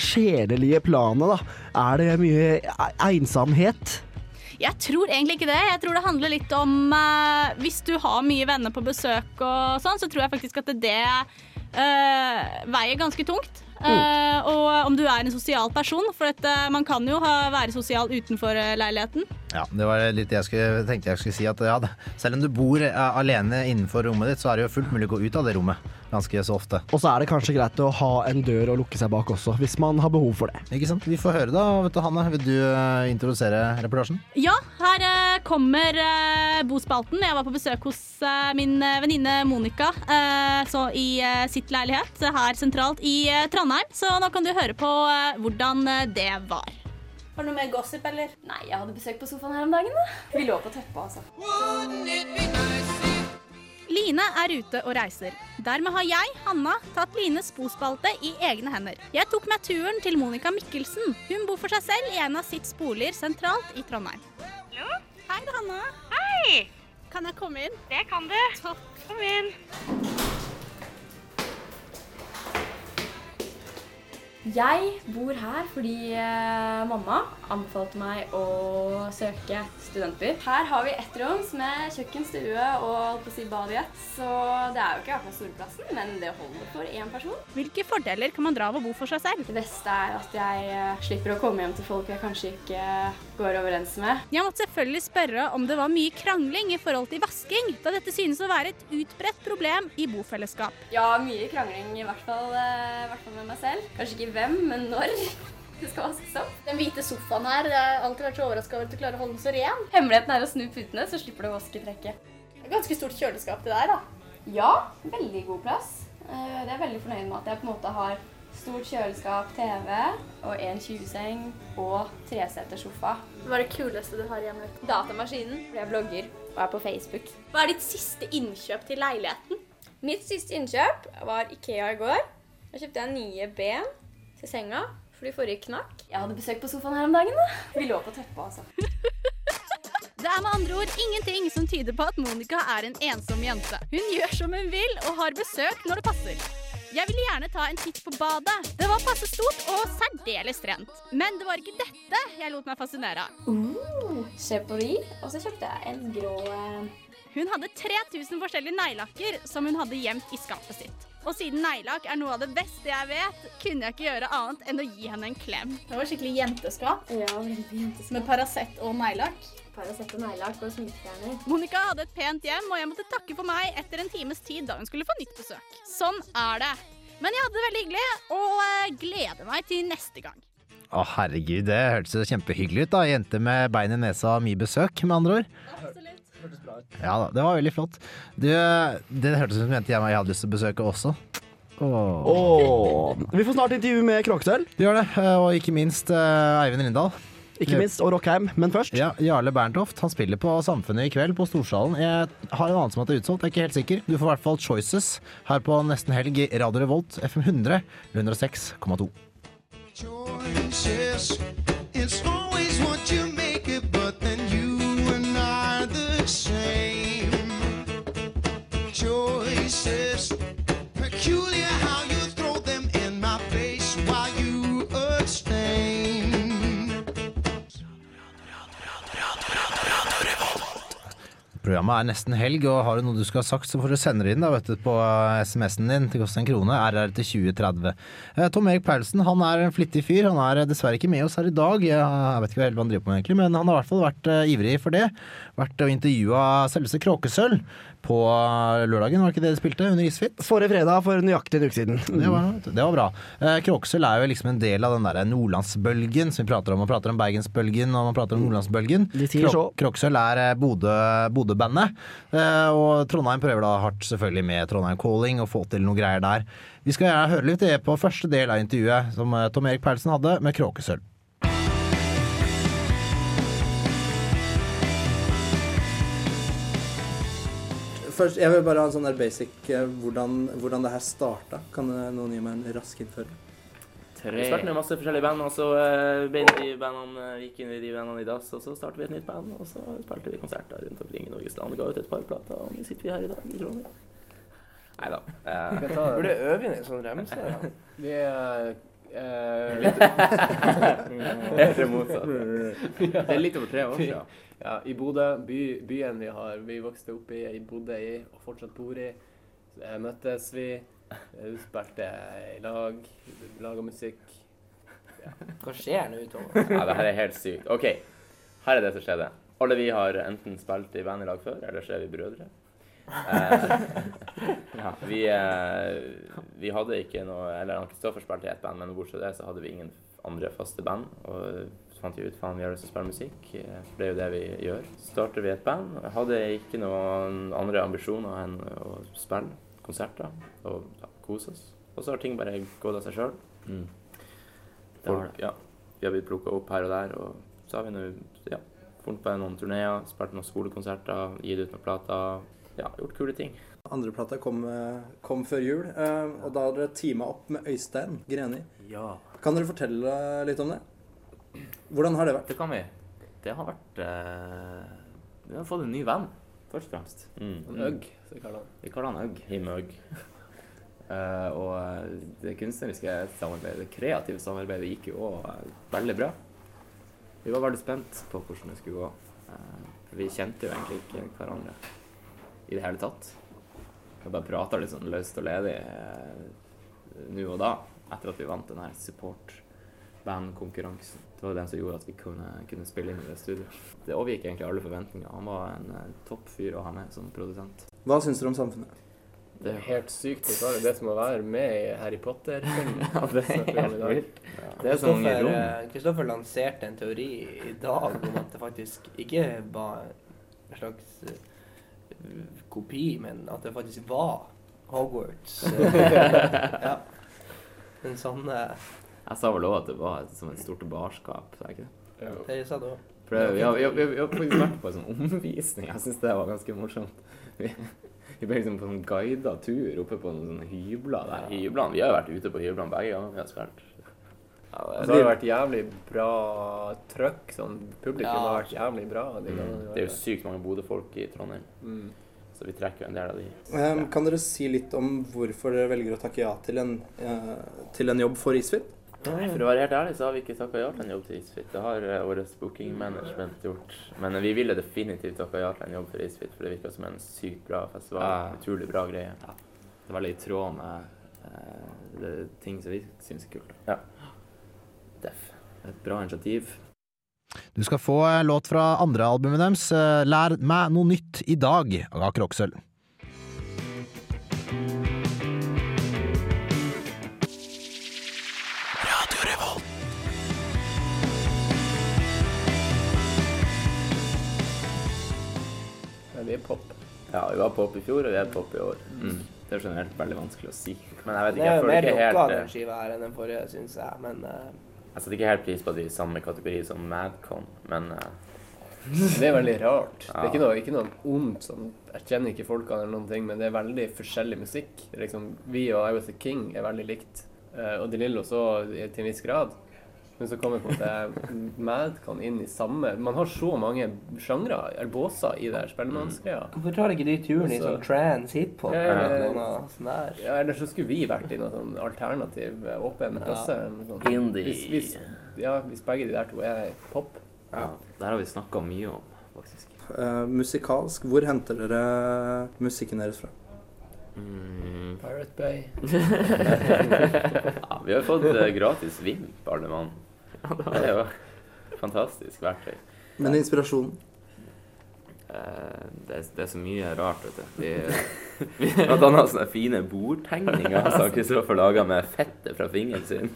sjelelige planet, da. Er det mye ensomhet? Jeg tror egentlig ikke det. Jeg tror det handler litt om uh, Hvis du har mye venner på besøk og sånn, så tror jeg faktisk at det uh, veier ganske tungt. Eh, og om du er en sosial person, for at, uh, man kan jo ha, være sosial utenfor uh, leiligheten. Ja, det var litt jeg skulle, tenkte jeg skulle si. At ja, selv om du bor alene innenfor rommet ditt, så er det jo fullt mulig å gå ut av det rommet ganske så ofte. Og så er det kanskje greit å ha en dør å lukke seg bak også, hvis man har behov for det. Ikke sant? Vi får høre da. Vet du, Hanne, vil du eh, introdusere reportasjen? Ja, her uh, kommer uh, bospalten. Jeg var på besøk hos uh, min venninne Monica eh, så i sitt leilighet her sentralt i Trondheim. Så nå kan du høre på hvordan det var. Har du noe mer gossip, eller? Nei, jeg hadde besøk på sofaen her om dagen. da. Vi lå på teppet, altså. Line er ute og reiser. Dermed har jeg, Hanna, tatt Lines bospalte i egne hender. Jeg tok meg turen til Monica Mikkelsen. Hun bor for seg selv i en av sitt boliger sentralt i Trondheim. Hallo? Hei, Hanna. Hei! Kan jeg komme inn? Det kan du. Topp. Kom inn. Jeg bor her fordi eh, mamma anbefalte meg å søke studentby. Her har vi ett rom med kjøkken, stue og på si bad i ett. Så det er jo ikke akkurat storplassen, men det holder for én person. Hvilke fordeler kan man dra av å bo for seg selv? Det beste er at jeg eh, slipper å komme hjem til folk jeg kanskje ikke går overens med. Jeg måtte selvfølgelig spørre om det var mye krangling i forhold til vasking, da dette synes å være et utbredt problem i bofellesskap. Ja, mye krangling, i hvert fall, eh, i hvert fall med meg selv. Kanskje ikke hvem, men når. Det skal vaskes opp. Den hvite sofaen her, jeg har alltid vært så overraska over at du klarer å holde den så ren. Hemmeligheten er å snu putene, så slipper du å vaske trekket. Det er ganske stort kjøleskap det der, da. Ja, veldig god plass. Eh, Det er veldig fornøyd med at jeg på en måte har stort kjøleskap, TV og en 20-seng og tresetersofa. Hva er det kuleste du har hjemme? Datamaskinen, fordi jeg blogger og er på Facebook. Hva er ditt siste innkjøp til leiligheten? Mitt siste innkjøp var Ikea i går. Da kjøpte jeg nye ben til senga, fordi forrige knakk. Jeg hadde besøk på sofaen her om dagen. da. Vi lå på teppet, altså. Det er med andre ord ingenting som tyder på at Monica er en ensom jente. Hun gjør som hun vil og har besøk når det passer. Jeg ville gjerne ta en titt på badet. Det var passe stort og særdeles rent. Men det var ikke dette jeg lot meg fascinere av. Uh, se på de. Og så kjøpte jeg en grå eh, Hun hadde 3000 forskjellige neglelakker som hun hadde gjemt i skapet sitt. Og siden neglelakk er noe av det beste jeg vet, kunne jeg ikke gjøre annet enn å gi henne en klem. Det var skikkelig jenteskap. Ja, veldig jenteskap. Med Paracet og neglelakk. Paracet og neglelakk og sminkefjerner. Monica hadde et pent hjem, og jeg måtte takke for meg etter en times tid da hun skulle få nytt besøk. Sånn er det. Men jeg hadde det veldig hyggelig, og eh, gleder meg til neste gang. Å herregud, det hørtes kjempehyggelig ut da. Jente med bein i nesa og mye besøk, med andre ord. Ja da, det var veldig flott. Du, det hørtes ut som en mente jeg hadde lyst til å besøke også. Åh. Åh. Vi får snart intervju med Kråketøl. Du gjør det, og ikke minst eh, Eivind Rindal. Ikke minst, og Rockheim. Men først Ja, Jarle Berntoft han spiller på Samfunnet i kveld på Storsalen. Jeg har en annen som at det er utsolgt, jeg er ikke helt sikker. Du får i hvert fall Choices her på nesten helg i Radio Revolt FM 100 106,2. choices. Programmet er nesten helg, og har du noe du skal ha sagt, så får du sende det inn da, vet du, på SMS-en din. Det koster en krone. RR til 2030. Eh, Tom Erik Paulsen han er en flittig fyr. Han er eh, dessverre ikke med oss her i dag. Jeg, vet ikke hva han driver på med, egentlig, men han har i hvert fall vært eh, ivrig for det. Vært og intervjua selveste Kråkesølv på lørdagen, var det ikke det de spilte? Under Isfit? Forrige fredag for nøyaktig en uke siden. Det var, det var bra. Eh, Kråkesølv er jo liksom en del av den der nordlandsbølgen som vi prater om. Man prater om Bergensbølgen og man prater om nordlandsbølgen. De sier så. Kråkesølv er Bodø- Bodø-bandet. Eh, og Trondheim prøver da hardt selvfølgelig med Trondheim Calling å få til noen greier der. Vi skal gjerne høre litt det på første del av intervjuet som eh, Tom Erik Perlsen hadde med Kråkesølv. Først, jeg vil bare ha en sånn der basic eh, hvordan, hvordan det her starta. Kan eh, noen gi meg en rask innføring? Vi startet med masse forskjellige band, og så uh, ble de bandene, gikk inn i de bandene i dass, og så startet vi et nytt band, og så spilte vi konserter rundt omkring i Norges land. Ga ut et par plater, og nå sitter vi her i dag i Trondheim. Nei da. Vi Burde øve inn en sånn remse, Ja. Vi er eh, Litt-. Det er litt over tre år siden. Ja, i Bodø, by, byen vi har vi vokste opp i, i bodde i og fortsatt bor i. så møttes vi, eh, spilte i lag, laga musikk. Hva skjer nå, utover? Ja, det her er helt sykt. OK, her er det som skjedde. Alle vi har enten spilt i band i lag før, eller så er vi brødre. Eh, ja, vi, eh, vi hadde ikke noe Eller han Kristoffer spilte i ett band, men bortsett fra det så hadde vi ingen andre faste band. Og så fant vi ut faen, vi har lyst til å spille musikk, eh, for det er jo det vi gjør. Starter vi et band. Jeg hadde ikke noen andre ambisjoner enn å spille konserter og ja, kose oss. Og så har ting bare gått av seg sjøl. Mm. ja, vi har blitt plukka opp her og der, og så har vi nå ja, funnet på noen turneer, spilt noen skolekonserter, gitt ut noen plater. Ja, gjort kule ting. Andre plata kom, eh, kom før jul, eh, og da har dere teama opp med Øystein Greni. Ja. Kan dere fortelle litt om det? Hvordan har det vært? Det kan vi. Det har vært eh, Vi har fått en ny venn, først og fremst. Mm. Øgg, så vi kaller han. Vi kaller han Øgg. Him Øgg. Eh, og eh, det kunstneriske samarbeidet, det kreative samarbeidet, gikk jo òg veldig bra. Vi var veldig spent på hvordan det skulle gå. Uh, vi kjente jo egentlig ikke hverandre i det hele tatt. Vi bare prata litt sånn løst og ledig eh, nå og da, etter at vi vant den her support-bandkonkurransen. Det var den som gjorde at vi kunne, kunne spille inn i det studioet. Det overgikk egentlig alle forventninger. Han var en eh, topp fyr å ha med som produsent. Hva syns dere om samfunnet? Det er helt sykt å er det som å være med i Harry Potter-filmen. Ja, det er helt vilt. Det er Kristoffer, eh, Kristoffer lanserte en teori i dag om at det faktisk ikke var en slags eh, kopi, men at det faktisk var Hogwarts. ja. En sånn Jeg sa vel òg at det var som et stort barskap, sa jeg ikke det? Det sa du òg. For det, vi, har, vi, har, vi har faktisk vært på en sånn omvisning. Jeg syns det var ganske morsomt. Vi, vi ble liksom på en guida tur oppe på noen sånne hybler der. Hyblene, Vi har jo vært ute på hyblene begge ganger vi har spilt. Ja, det har jo vært jævlig bra trøkk. Sånn, publikum Ja. har vært jævlig bra. De Mm. Det er jo sykt mange Bodø-folk i Trondheim. Mm. Så vi trekker jo en del av de. Um, kan dere si litt om hvorfor dere velger å takke ja til en, uh, til en jobb for Isfit? Nei, for å være helt ærlig så har vi ikke takka ja til en jobb til Isfit. Det har uh, årets booking management gjort. Men eh, vi ville definitivt takka ja til en jobb for Isfit, for det virka som en sykt bra festival. Ja. Utrolig bra greie. Det var veldig i tråd med uh, det, ting som vi syns er kult. Ja. Deff. Et bra initiativ. Du skal få låt fra andre albumet deres, 'Lær meg noe nytt i dag' av Kråkesølv. Pop. Ja, vi var pop i fjor, og vi er pop i år. Mm. Det er generelt veldig vanskelig å si. Men jeg vet Det ikke, er jeg jo føler mer ikke rocka helt den skiva her enn den forrige, syns jeg. Men uh... Jeg setter ikke helt pris på at er i samme kategori som Madcon, men uh... Det er veldig rart. Det er ikke noe, ikke noe ondt. Sånn, jeg kjenner ikke folkene eller noen ting, men det er veldig forskjellig musikk. Er liksom, vi og I Was The King er veldig likt, Uh, og De Lillo så til en viss grad. Men så kommer på en måte Madcon inn i samme Man har så mange sjangre, eller båser, i det her spellemannsgreia. hvorfor tar ikke de turen i sånn trans hiphop Ja, eller noe sånt der? Ja, eller så skulle vi vært i noe sånn alternativ, eh, åpen klasse. Ja. Indie. Hvis, hvis, ja, hvis begge de der to er pop. ja, der har vi snakka mye om, faktisk. Uh, musikalsk, hvor henter dere musikken deres fra? Mm. Pirate Bay. ja, vi har fått eh, gratis Vimp, alle mann. Det er jo fantastisk verktøy. Men inspirasjonen? Eh, det, det er så mye rart, vet du. Vi, vi Blant annet sånne fine bordtegninger som Kristoffer laga med fettet fra fingeren sin.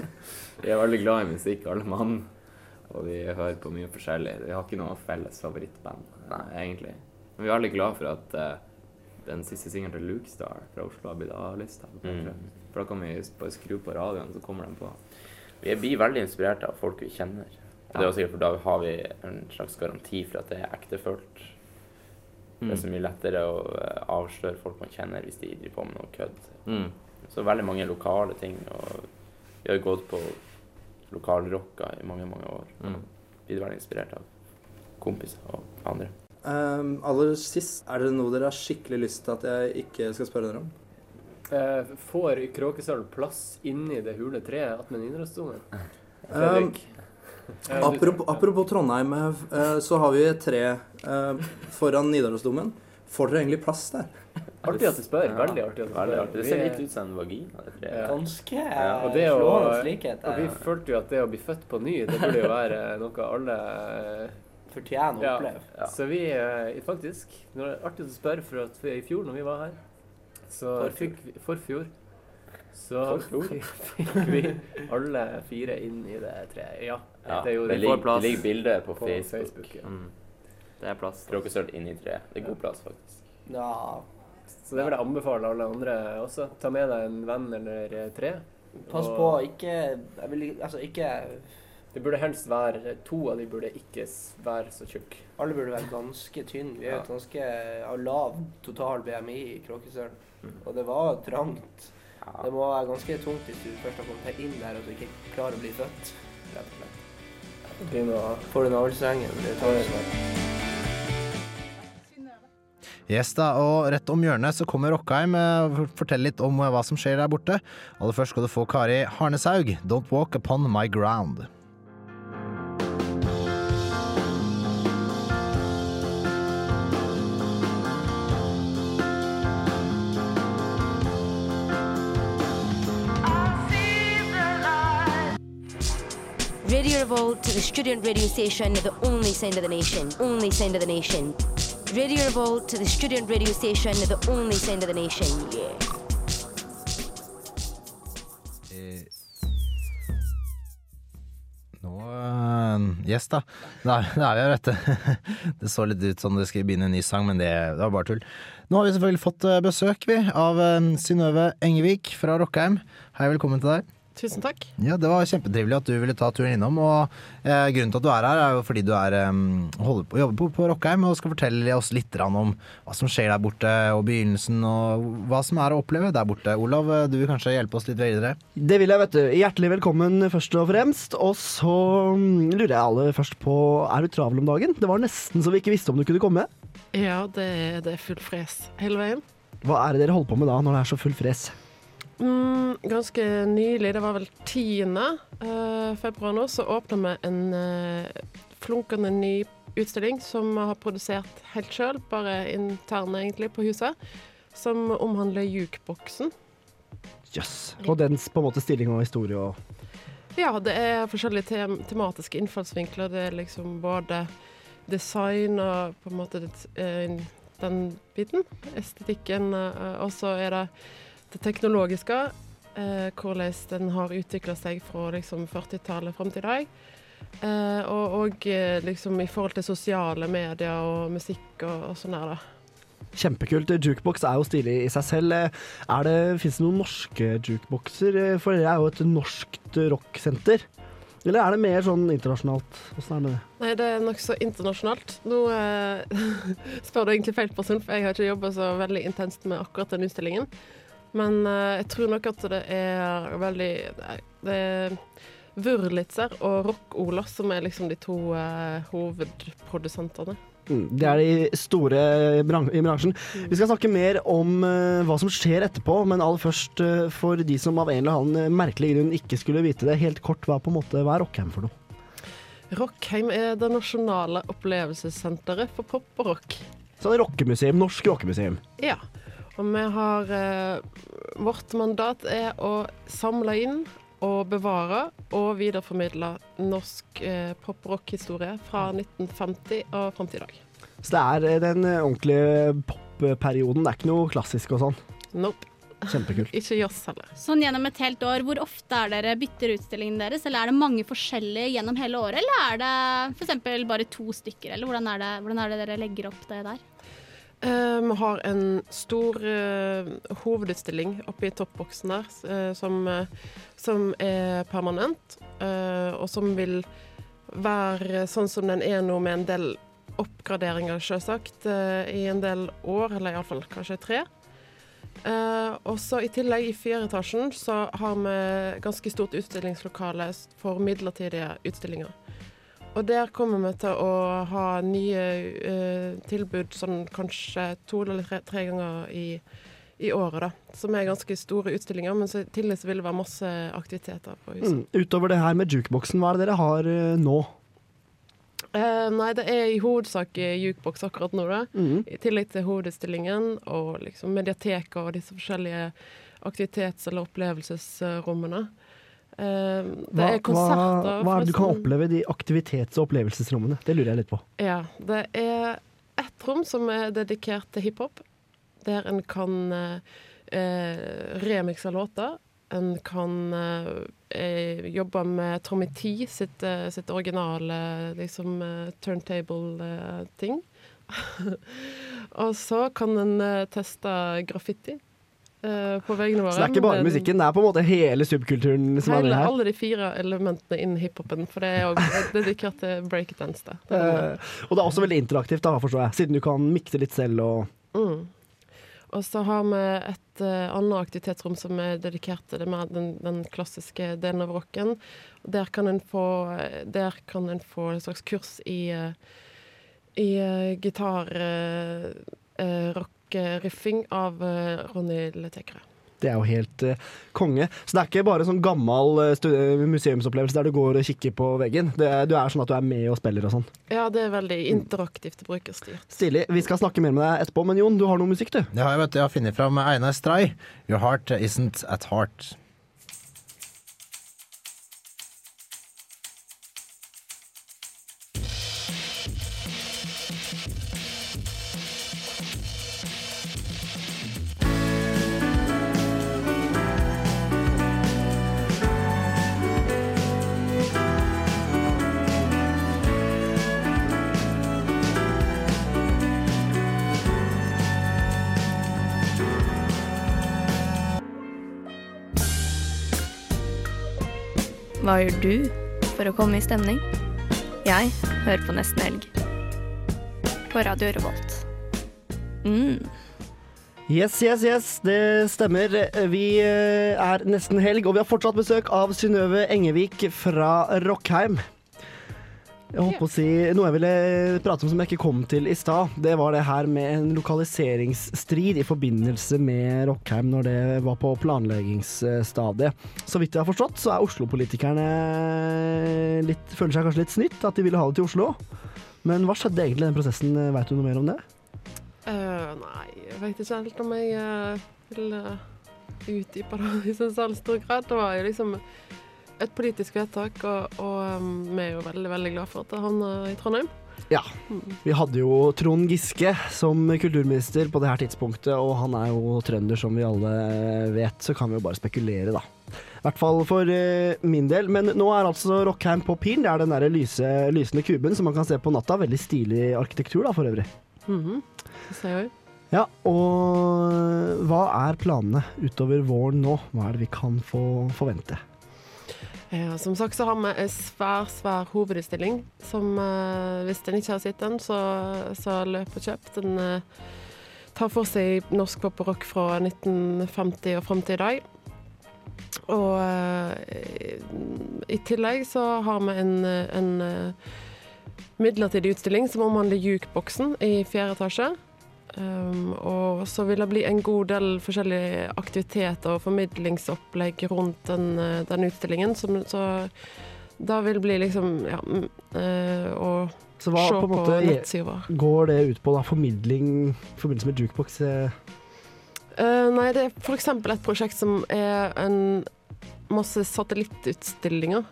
vi er veldig glad i musikk, alle mann. Og vi hører på mye forskjellig. Vi har ikke noe felles favorittband, nei, egentlig. Men vi er veldig glad for at eh, den siste singelen til Luke Star fra Oslo har blitt A-lista. Mm. For da kan vi bare skru på radioen, så kommer den på. Vi blir veldig inspirert av folk vi kjenner. Og det er også sikkert for da har vi en slags garanti for at det er ektefølt. Det er så mye lettere å eh, avsløre folk man kjenner hvis de driver på med noe kødd. Mm. Så veldig mange lokale ting. Og vi har gått på lokalrocka i mange, mange år. Mm. Blitt veldig inspirert av kompiser og andre. Um, aller sist, er det noe dere har skikkelig lyst til at jeg ikke skal spørre dere om? Uh, får Kråkesølv plass inni det hule treet attmed Nidarosdomen? Um? Eh, apropos, apropos Trondheim, eh, så har vi et tre eh, foran Nidarosdomen. Får dere egentlig plass der? Artig at du spør. Veldig artig at du spør. Veldig artig. Det ser litt ut som en vagina. Ja. Ganske Ja. Og, det å, slående likhet, og vi følte jo at det å bli født på ny, det burde jo være noe alle Fortjener å oppleve. Ja. Så vi faktisk faktisk Det er artig å spørre, for at i fjor når vi var her, så Forfjor. fikk vi Forfjor. Så Forfjor? fikk vi alle fire inn i det treet. Ja. Ja, det, det, det. ligger, det ligger bilde på, På Facebook. Facebook, ja. mm. Det er plass. Kråkesølv inni treet. Det er god plass, faktisk. Ja. Så det vil jeg anbefale alle andre også. Ta med deg en venn eller eh, tre. Pass Og på, ikke jeg vil, Altså, ikke Det burde helst være To av de burde ikke være så tjukke. Alle burde være ganske tynne. Vi er Ja. et ganske lav total BMI i Kråkesølen. Mm. Og det var trangt. Det må være ganske tungt hvis du først har kommet deg inn der og du ikke klarer å bli født. Rett og slett. Det blir noe Får du navlestrengen, det tar det snart. Yes da, og rett om hjørnet så kommer Rockheim og forteller litt om hva som skjer der borte. Aller først skal du få Kari Harneshaug, 'Don't Walk Upon My Ground'. Radio Revolt the student radio station, the only sound of the nation. Only sound of the nation. Radio Revolt the student radio station, the only sound of the nation. Yeah. Nå øh, Yes, da. Da da er vi her, vet du. Det så litt ut som det skulle begynne en ny sang, men det, det var bare tull. Nå har vi selvfølgelig fått øh, besøk vi, av Synnøve Engevik fra Rockheim. Hei, velkommen til deg. Tusen takk. Ja, Det var kjempetrivelig at du ville ta turen innom. og eh, Grunnen til at du er her, er jo fordi du er, eh, holder på, jobber på, på Rockheim og skal fortelle oss litt om hva som skjer der borte, og begynnelsen, og hva som er å oppleve der borte. Olav, eh, du vil kanskje hjelpe oss litt videre? Det vil jeg, vet du. Hjertelig velkommen først og fremst. Og så mm, lurer jeg alle først på, er du travel om dagen? Det var nesten så vi ikke visste om du kunne komme. Ja, det, det er full fres hele veien. Hva er det dere holder på med da, når det er så full fres? Mm, ganske nylig, det var vel 10. eh, februar nå, så åpna vi en eh, flunkende ny utstilling som vi har produsert helt sjøl, bare interne egentlig, på huset. Som omhandler jukeboksen. Jøss. Og dens på en måte stilling og historie og Ja, det er forskjellige tem tematiske innfallsvinkler. Det er liksom både design og på en måte det, eh, den biten. Estetikken. og så er det det teknologiske. eh, hvordan den har utvikla seg fra liksom 40-tallet fram til i dag. Eh, og og eh, liksom i forhold til sosiale medier og musikk og, og sånn der, da. Kjempekult. Jukebox er jo stilig i seg selv. Er det, Fins det noen norske jukeboxer? For dere er jo et norskt rocksenter. Eller er det mer sånn internasjonalt? Åssen er det? Nei, det er nokså internasjonalt. Nå eh, spør du egentlig feil person, for jeg har ikke jobba så veldig intenst med akkurat den utstillingen. Men uh, jeg tror nok at det er veldig Det er Wurlitzer og Rock-Ola som er liksom de to uh, hovedprodusentene. Mm, Det er de store i bransjen. Vi skal snakke mer om eh, hva som skjer etterpå, men aller først for de som av en eller annen merkelig grunn ikke skulle vite det, helt kort, hva på en måte hva er Rockheim for noe? Rockheim er det nasjonale opplevelsessenteret for pop og rock. Så det er rockemuseum, norsk rockemuseum. Ja. Og vi har eh, Vårt mandat er å samle inn og bevare og videreformidle norsk eh, pop- og rockhistorie fra 1950 og fram til i dag. Så det er eh, den eh, ordentlige popperioden. Det er ikke noe klassisk og sånn. Nope. Kjempekult. Ikke jazz heller. Sånn gjennom et helt år, hvor ofte er dere bytter utstillingen deres? Eller er det mange forskjellige gjennom hele året, eller er det f.eks. bare to stykker? Eller hvordan er, det, hvordan er det dere legger opp det der? Vi har en stor eh, hovedutstilling oppe i toppboksen der, eh, som, eh, som er permanent, og som vil være sånn som den er nå, med en del oppgraderinger, selvsagt, i en del år, eller iallfall kanskje tre. Uh, og så I tillegg, i fjerde etasjen, så har vi ganske stort utstillingslokale for midlertidige utstillinger. Og der kommer vi til å ha nye uh, tilbud sånn kanskje to eller tre, tre ganger i, i året, da. Som er ganske store utstillinger, men så i tillegg så vil det være masse aktiviteter på huset. Mm. Utover det her med jukeboksen, hva er det dere har uh, nå? Uh, nei, det er i hovedsak jukeboks jukebox akkurat nå, da. Mm. I tillegg til hovedutstillingen og liksom mediateker og disse forskjellige aktivitets- eller opplevelsesrommene. Eh, det Hva, er konserter. hva, hva er det du kan oppleve i de aktivitets- og opplevelsesrommene? Det lurer jeg litt på. Ja, det er ett rom som er dedikert til hiphop, der en kan eh, eh, remikse låter. En kan eh, eh, jobbe med Tommy T sitt, eh, sitt originale liksom, turntable-ting. Og så kan en teste graffiti eh, på vegne våre. Så det er ikke bare men, musikken, det er på en måte hele subkulturen som er med her. alle de fire elementene innen hiphopen, for det er òg dedikert til breakdance. det. Det Eh, og det er også veldig interaktivt, da, forstår jeg, siden du kan mikse litt selv og Mm. Og så har vi et uh, annet aktivitetsrom som er dedikert til det mer den, den klassiske delen av rocken. Der kan en få, der kan en få en slags kurs i, uh, i uh, gitar, uh, rock-riffing av eh, Ronny Letekre. Det er jo helt uh, konge. Så det er ikke bare sånn gammel uh, museumsopplevelse der du går og kikker på veggen. Det er, du er sånn at du er med og spiller og sånn. Ja, det er veldig interaktivt og brukerstyrt. Stilig. Vi skal snakke mer med deg etterpå, men Jon, du har noe musikk, du? Det har jeg, vet du. Jeg har funnet fram Einar Stray. Your heart isn't at heart. Hva gjør du for å komme i stemning? Jeg hører på Nesten Helg. På Radio Revolt. Mm. Yes, yes, yes, det stemmer. Vi eh, er nesten helg, og vi har fortsatt besøk av Synnøve Engevik fra Rockheim. Jeg holdt på å si Noe jeg ville prate om som jeg ikke kom til i stad, det var det her med en lokaliseringsstrid i forbindelse med Rockheim når det var på planleggingsstadiet. Så vidt jeg har forstått, så er Oslo-politikerne litt Føler seg kanskje litt snytt at de ville ha det til Oslo. Men hva skjedde egentlig i den prosessen? Veit du noe mer om det? Uh, nei, jeg veit ikke helt om jeg uh, vil uh, utdype det i så stor grad. Det var jo liksom et politisk vedtak, og, og um, vi er jo veldig veldig glad for at det havna i Trondheim. Ja. Vi hadde jo Trond Giske som kulturminister på det her tidspunktet, og han er jo trønder, som vi alle vet, så kan vi jo bare spekulere, da. I hvert fall for uh, min del. Men nå er altså Rockheim på Piren. Det er den der lyse, lysende kuben som man kan se på natta. Veldig stilig arkitektur, da, for øvrig. Mhm. Det ser jeg. Ja, og hva er planene utover våren nå? Hva er det vi kan få forvente? Ja, som sagt så har vi en svær, svær hovedutstilling som eh, hvis en ikke har sett den, så, så løp og kjøp. Den eh, tar for seg norsk pop og rock fra 1950 og fram til i dag. Og eh, i tillegg så har vi en, en eh, midlertidig utstilling som omhandler jukeboksen i fjerde etasje. Um, og så vil det bli en god del forskjellige aktiviteter og formidlingsopplegg rundt den, eh, den utstillingen. Som, så da vil bli liksom Ja, uh, å se på på måte nettsida vår. går det ut på? da? Formidling i forbindelse med jukebox? Eh, nei, det er f.eks. et prosjekt som er en masse satellittutstillinger.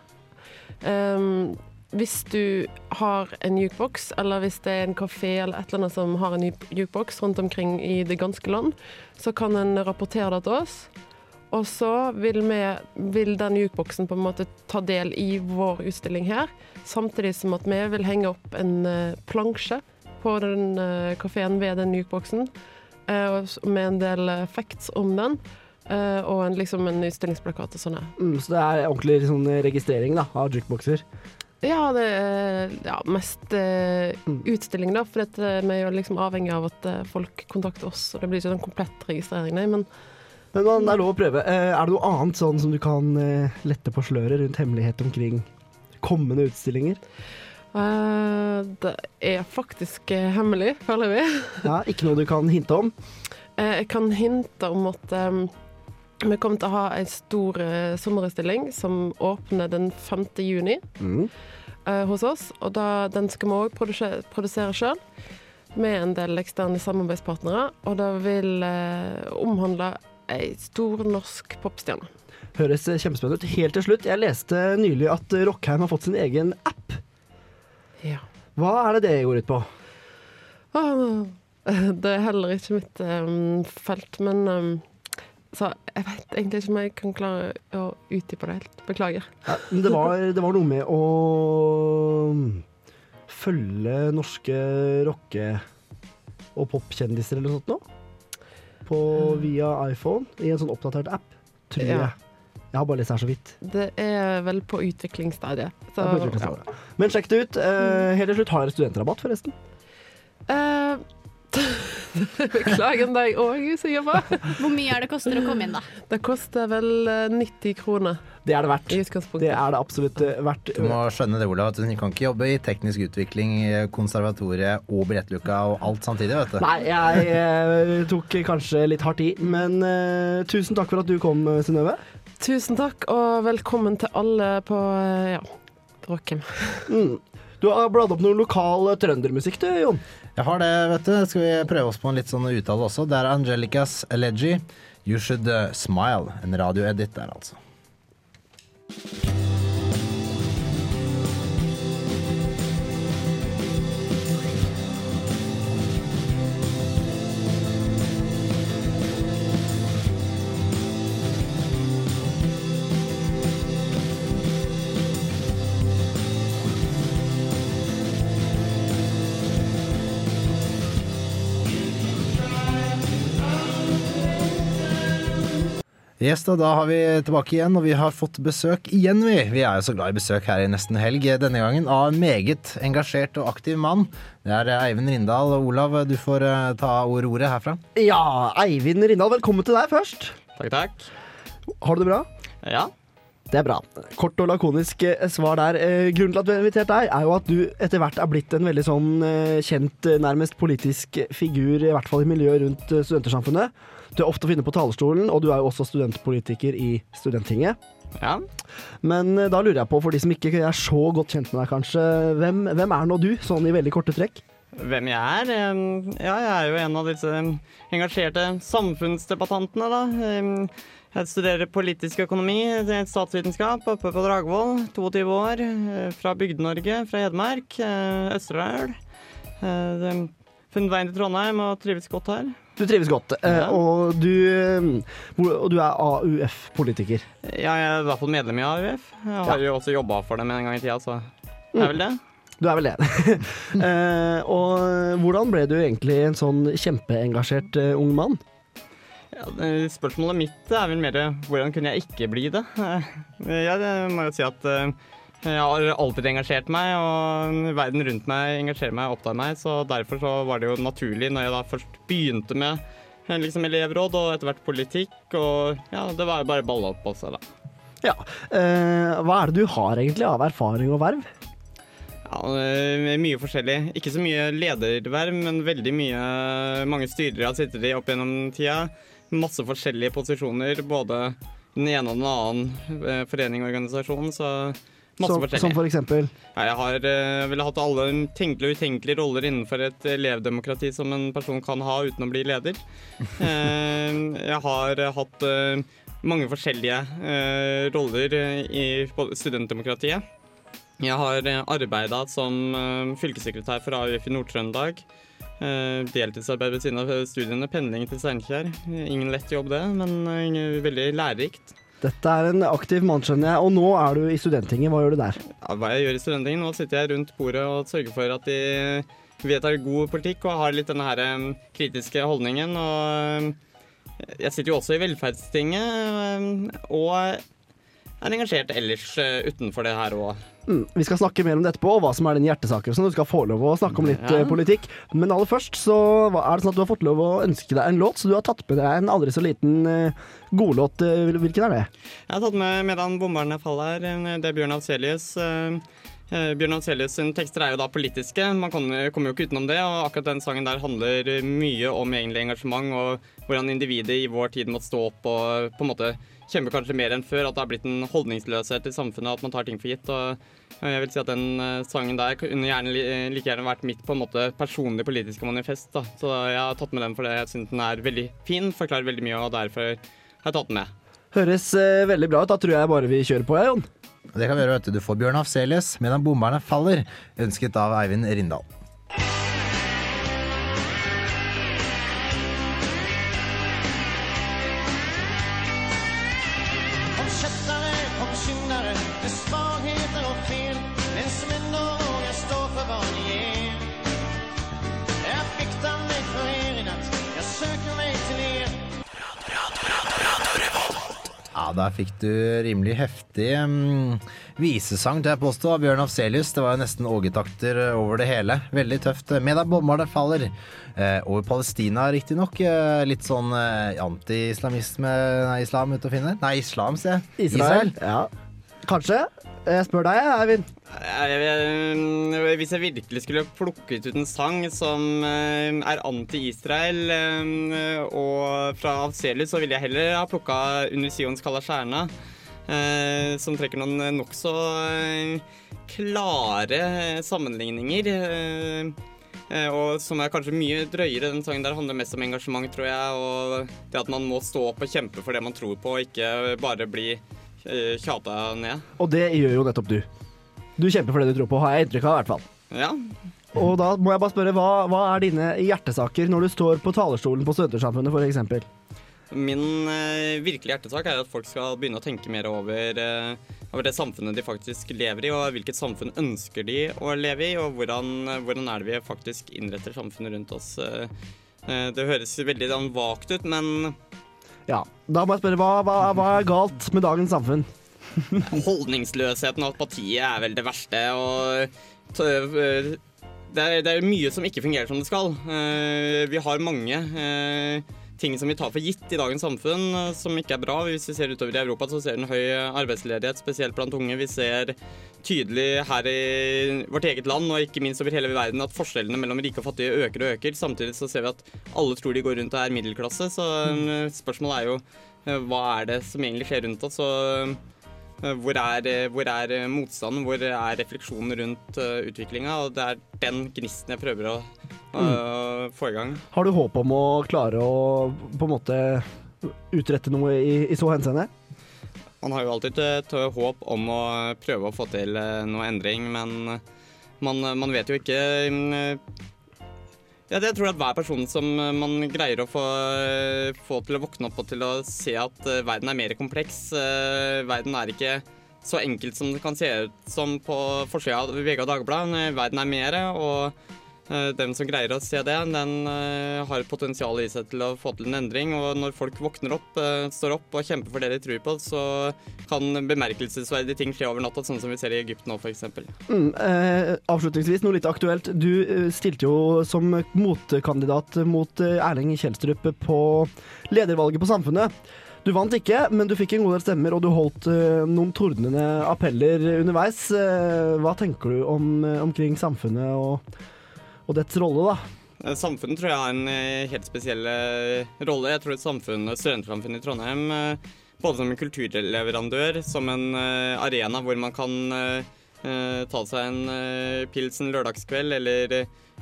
Ehm, hvis du har en jukebox, eller hvis det er en kafé eller et eller annet som har en jukeboks rundt omkring i det ganske land, så kan en rapportere det til oss. Og så vil, vi, vil den jukeboksen på en måte ta del i vår utstilling her, samtidig som at vi vil henge opp en eh, plansje på den uh, kafeen ved den jukeboksen, eh, med en del eh, facts om den, Uh, og en, liksom en utstillingsplakat og sånn. Mm, så det er ordentlig sånn registrering da, av jukeboxer? Ja, det er ja, mest eh, Mm. utstilling, da. For dette, vi er jo liksom avhengig av at eh, folk kontakter oss. Og det blir ikke sånn komplett registrering, nei. Men Men det er lov å prøve. Eh, er det noe annet sånn som du kan eh, lette på sløret rundt hemmelighet omkring kommende utstillinger? Uh, det er faktisk eh, hemmelig, føler vi. Ja, ikke noe du kan hinte om? Eh, jeg kan hinte om at eh, vi kommer til å ha en stor uh, sommerutstilling som åpner den 5. juni Mm. uh, hos oss. Og da, den skal vi òg produsere, produsere sjøl, med en del eksterne samarbeidspartnere. Og det vil uh, omhandle ei stor norsk popstjerne. Høres eh, kjempespennende ut. Helt til slutt, jeg leste nylig at eh, Rockheim har fått sin egen app. Ja. Hva er det det går ut på? Ah, Det er heller ikke mitt um, felt, men eh, så jeg vet egentlig ikke om jeg kan klare å utdype det helt. Beklager. Ja, men det, var, det var noe med å mm, følge norske rocke- og popkjendiser eller noe sånt nå. På, via iPhone i en sånn oppdatert app, tror Ja. jeg. Jeg har bare lest her så vidt. Det er vel på utviklingsstadiet. Så, på utviklingsstadiet. Men sjekk det ut. Eh, helt til slutt, har dere studentrabatt, forresten? Eh, Beklager deg òg, sier jeg bare. Hvor mye er det koster å komme inn, da? Det koster vel eh, 90 kroner. Det er det verdt. I. Det er det absolutt eh, verdt. Du må skjønne det, Olav, du kan ikke jobbe i teknisk utvikling, konservatoriet og billettluka og alt samtidig, vet du. Nei, jeg eh, tok kanskje litt hardt i, men uh, tusen takk for at du kom, eh, Synnøve. Tusen takk, og velkommen til alle på eh, ja, Råkem. Mm. Du har bladd opp noe lokal eh, trøndermusikk du, Jon. Jeg har det, vet du. Skal vi prøve oss på en litt sånn uttale også? Det er Angelicas Elegy. You Should uh, Smile. En radioedit der, altså. Yes, da, da har vi tilbake igjen, og vi har fått besøk igjen, vi. Vi er jo så glad i besøk her i Nesten Helg denne gangen, av en meget engasjert og aktiv mann. Det er eh, Eivind Rindal. Olav, du får eh, ta ord ordet herfra. Ja, Eivind Rindal, velkommen til deg først. Takk, takk. Har du det bra? Ja. Det er bra. Kort og lakonisk eh, svar der. Eh, Grunnen til at vi har invitert deg, er jo at du etter hvert er blitt en veldig sånn eh, kjent, eh, nærmest politisk figur, i hvert fall i miljøet rundt eh, studentersamfunnet. Du er ofte å finne på talerstolen, og du er jo også studentpolitiker i Studenttinget. Ja. Men eh, da lurer jeg på, for de som ikke er så godt kjent med deg, kanskje, hvem, hvem er nå du, sånn i veldig korte trekk? Hvem jeg er? Ja, jeg er jo en av disse engasjerte samfunnsdebattantene, da. Jeg studerer politisk økonomi, er statsvitenskap, oppe på Dragvoll. 22 år, eh, fra Bygde-Norge, fra Hedmark. eh, Østerdal. Eh, Funnet veien til Trondheim og trives godt her. Du trives godt, eh, Ja. og, du, eh, og du er AUF-politiker. Ja, jeg er i hvert fall medlem i AUF. Jeg har jo også jobba for dem en gang i tida, så det er vel det. Du er vel det. eh, og hvordan ble du egentlig en sånn kjempeengasjert ung mann? Ja, spørsmålet mitt er vel mer hvordan kunne jeg ikke bli det? Jeg må jo si at jeg har alltid engasjert meg, og verden rundt meg engasjerer meg og opptar meg, så derfor så var det jo naturlig når jeg da først begynte med eh, liksom elevråd og etter hvert politikk, og ja, det var jo bare balla opp også, da. Ja. Eh, hva er det du har egentlig av erfaring og verv? Ja, eh, mye forskjellig. Ikke så mye lederverv, men veldig mye mange styrere har sittet i opp gjennom tida. Masse forskjellige posisjoner, både den ene og den annen eh, forening og organisasjon. Så Masse Som, som for eksempel Ja, jeg har uh, vel hatt alle tenkelige og utenkelige roller innenfor et elevdemokrati som en person kan ha uten å bli leder. Uh, jeg har uh, hatt eh, mange forskjellige eh, roller eh, i studentdemokratiet. Jeg har uh, arbeida som eh, fylkessekretær for AUF i Nord-Trøndelag. Eh, deltidsarbeid ved siden av studiene, pendling til Steinkjer. Ingen lett jobb det, men eh, veldig lærerikt. Dette er en aktiv mann, skjønner jeg. Og nå er du i Studenttinget. Hva gjør du der? Ja, hva jeg gjør i Studenttinget? nå sitter jeg rundt bordet og sørger for at de vedtar god politikk og har litt denne her kritiske holdningen. Og jeg sitter jo også i Velferdstinget og er engasjert ellers eh, utenfor det her òg. Mm, vi skal snakke mer om det etterpå, og hva som er dine hjertesaker. sånn. Du skal få lov å snakke om litt Ja. eh, politikk. Men aller først så er det sånn at du har fått lov å ønske deg en låt, så du har tatt med deg en aldri så liten uh, godlåt. Uh, hvilken er det? Jeg har tatt med 'Medan bomberne faller'. eh, Det er Bjørn Afselius. Eh, eh, Bjørn Afselius tekster er jo da politiske. Man kommer jo ikke utenom det. Og akkurat den sangen der handler mye om egentlig engasjement og hvordan individet i vår tid måtte stå opp og på en måte kjempe kanskje mer enn før. At det har blitt en holdningsløshet i samfunnet, at man tar ting for gitt. Og jeg vil si at den eh, sangen der kunne gjerne li- like gjerne vært mitt på en måte personlige politiske manifest. da. Så jeg har tatt med den fordi jeg syns den er veldig fin, forklarer veldig mye, og derfor har jeg tatt den med. Høres eh, veldig bra ut. Da tror jeg bare vi kjører på, ja, Jon. Det kan vi gjøre, vet du. Du får Bjørn Afselius medan bomberne faller, ønsket av Eivind Rindal. Der fikk du rimelig heftig um, visesang til jeg påstå av Bjørn Afselius. Det var jo nesten ågetakter over det hele. Veldig tøft. Med deg bomber det faller. Eh, over Palestina, riktignok. Eh, litt sånn eh, anti-islamisme Nei, islam ute å finne. Nei, islam, sier jeg. Israel. Ja. Kanskje. Jeg spør deg, Eivind. Jeg, jeg, hvis jeg virkelig skulle plukket ut en sang som eh, er anti-Israel eh, og fra Avselius, så ville jeg heller ha plukka Under Sions kalla stjerna. eh, som trekker noen nokså klare sammenligninger. eh, eh, og som er kanskje mye drøyere. Den sangen der handler mest om engasjement, tror jeg. Og det at man må stå opp og kjempe for det man tror på, og ikke bare bli tjata ned. Og det gjør jo nettopp du. Du kjemper for det du tror på, har jeg inntrykk av i hvert fall. Ja. Og da må jeg bare spørre, hva, hva er dine hjertesaker når du står på talerstolen på Studentersamfunnet f.eks.? Min eh, virkelige hjertesak er at folk skal begynne å tenke mer over, eh, over det samfunnet de faktisk lever i, og hvilket samfunn ønsker de å leve i, og hvordan, hvordan er det vi faktisk innretter samfunnet rundt oss. Eh, eh, det høres veldig sånn vagt ut, men Ja, da må jeg spørre, hva, hva, hva er galt med dagens samfunn? holdningsløsheten og apatiet er vel det verste. og eh, det er, det er mye som ikke fungerer som det skal. Eh, Vi har mange ting som vi tar for gitt i dagens samfunn, eh, som ikke er bra. Hvis vi ser utover i Europa, så ser vi en høy arbeidsledighet, spesielt blant unge. Vi ser tydelig her i vårt eget land, og ikke minst over hele verden, at forskjellene mellom rike og fattige øker og øker. Samtidig så ser vi at alle tror de går rundt og er middelklasse, så eh, spørsmålet er jo eh, hva er det som egentlig skjer rundt oss? og Hvor er, hvor er motstanden, hvor er refleksjonen rundt utviklinga? Det er den gnisten jeg prøver å uh, få i gang. Har du håp om å klare å på en måte utrette noe i, i så henseende? Man har jo alltid et håp om å prøve å få til uh, noe endring, men man, man vet jo ikke mm, ja, det- jeg tror at hver person som man greier å få, få til å våkne opp og til å se at uh, verden er mer kompleks. Verden er ikke så enkelt som det kan se ut som på forsida av VG og Dagbladet. Verden er mer, og den som greier å se det, den uh, har potensial i seg til å få til en endring. Og når folk våkner opp, uh, står opp og kjemper for det de tror på, så kan bemerkelsesverdige ting skje over natta, sånn som vi ser i Egypt nå, f.eks. Mm, eh, avslutningsvis, noe litt aktuelt. Du eh, stilte jo som motkandidat mot eh, Erling Kjelstrup på ledervalget på Samfunnet. Du vant ikke, men du fikk en god del stemmer, og du holdt uh, noen tordnende appeller underveis. Uh, hva tenker du om, eh, omkring samfunnet og, og dets rolle, da? Eh, Samfunnet tror jeg har en eh, helt spesiell eh, rolle. Jeg tror samfunnet, studentsamfunnet i Trondheim både som en kulturleverandør, som en arena hvor man kan ta seg en pils en lørdagskveld, eller,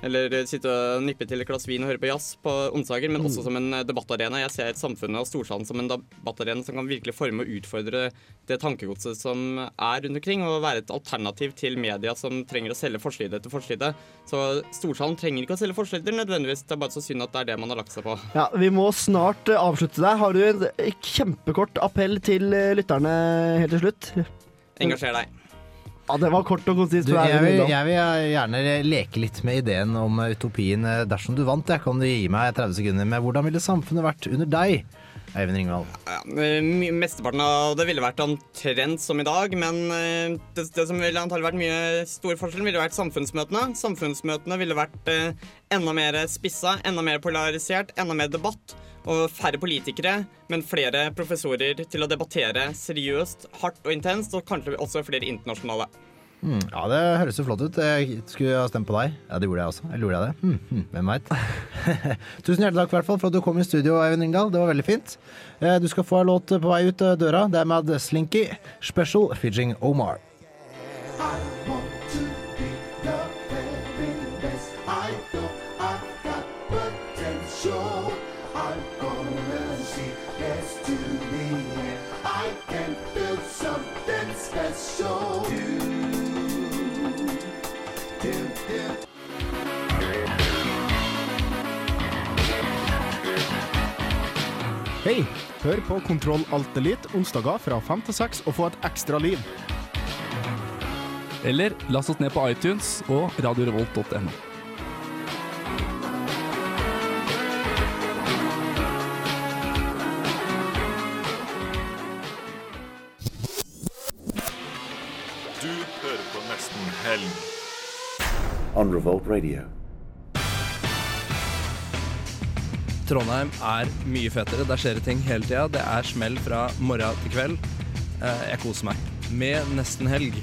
eller sitte og nippe til et glass vin og høre på jazz på onsdager, men også som en eh, debattarena. Jeg ser et samfunnet og storsalen som en debattarena som kan virkelig forme og utfordre det tankegodset som er rundt omkring, og være et alternativ til media som trenger å selge forside etter forside. Så storsalen trenger ikke å selge forsider nødvendigvis, det er bare så synd at det er det man har lagt seg på. Ja, Vi må snart eh, avslutte der. Har du en eh, kjempekort appell til lytterne helt til slutt? Engasjer deg. Ja, Det var kort og konsist. Du, jeg, vil, jeg vil gjerne leke litt med ideen om utopien. eh, Dersom du vant, jeg, kan du gi meg 30 sekunder med hvordan ville samfunnet vært under deg, Eivind Ringvald? Ja, Mesteparten av det ville vært omtrent som i dag, men eh, det, det som ville antagelig vært mye stor forskjell, ville vært samfunnsmøtene. Samfunnsmøtene ville vært eh, enda mer spissa, enda mer polarisert, enda mer debatt. Og færre politikere, men flere professorer til å debattere seriøst, hardt og intenst, og kanskje også flere internasjonale. Hmm, ja, det høres jo flott ut. Jeg skulle ha stemt på deg. Ja, det gjorde jeg også. Eller gjorde jeg det? Hmm, hmm, hvem veit. Tusen hjertelig takk i hvert fall for at du kom i studio, Eivind Ringdal. Det var veldig fint. Eh, Du skal få en låt på vei ut eh, døra. Det er med Slinky Special Fijing Omar. Hei! Hør på Kontroll Alt Elite onsdager fra fem til seks og få et ekstra liv. Eller last oss ned på iTunes og radiorevolt.no. Du hører på Nesten Helg. on Revolt Radio. Trondheim er mye fetere. Der skjer det ting hele tida. Det er smell fra morgen til kveld. Eh, Jeg koser meg. Med nesten helg.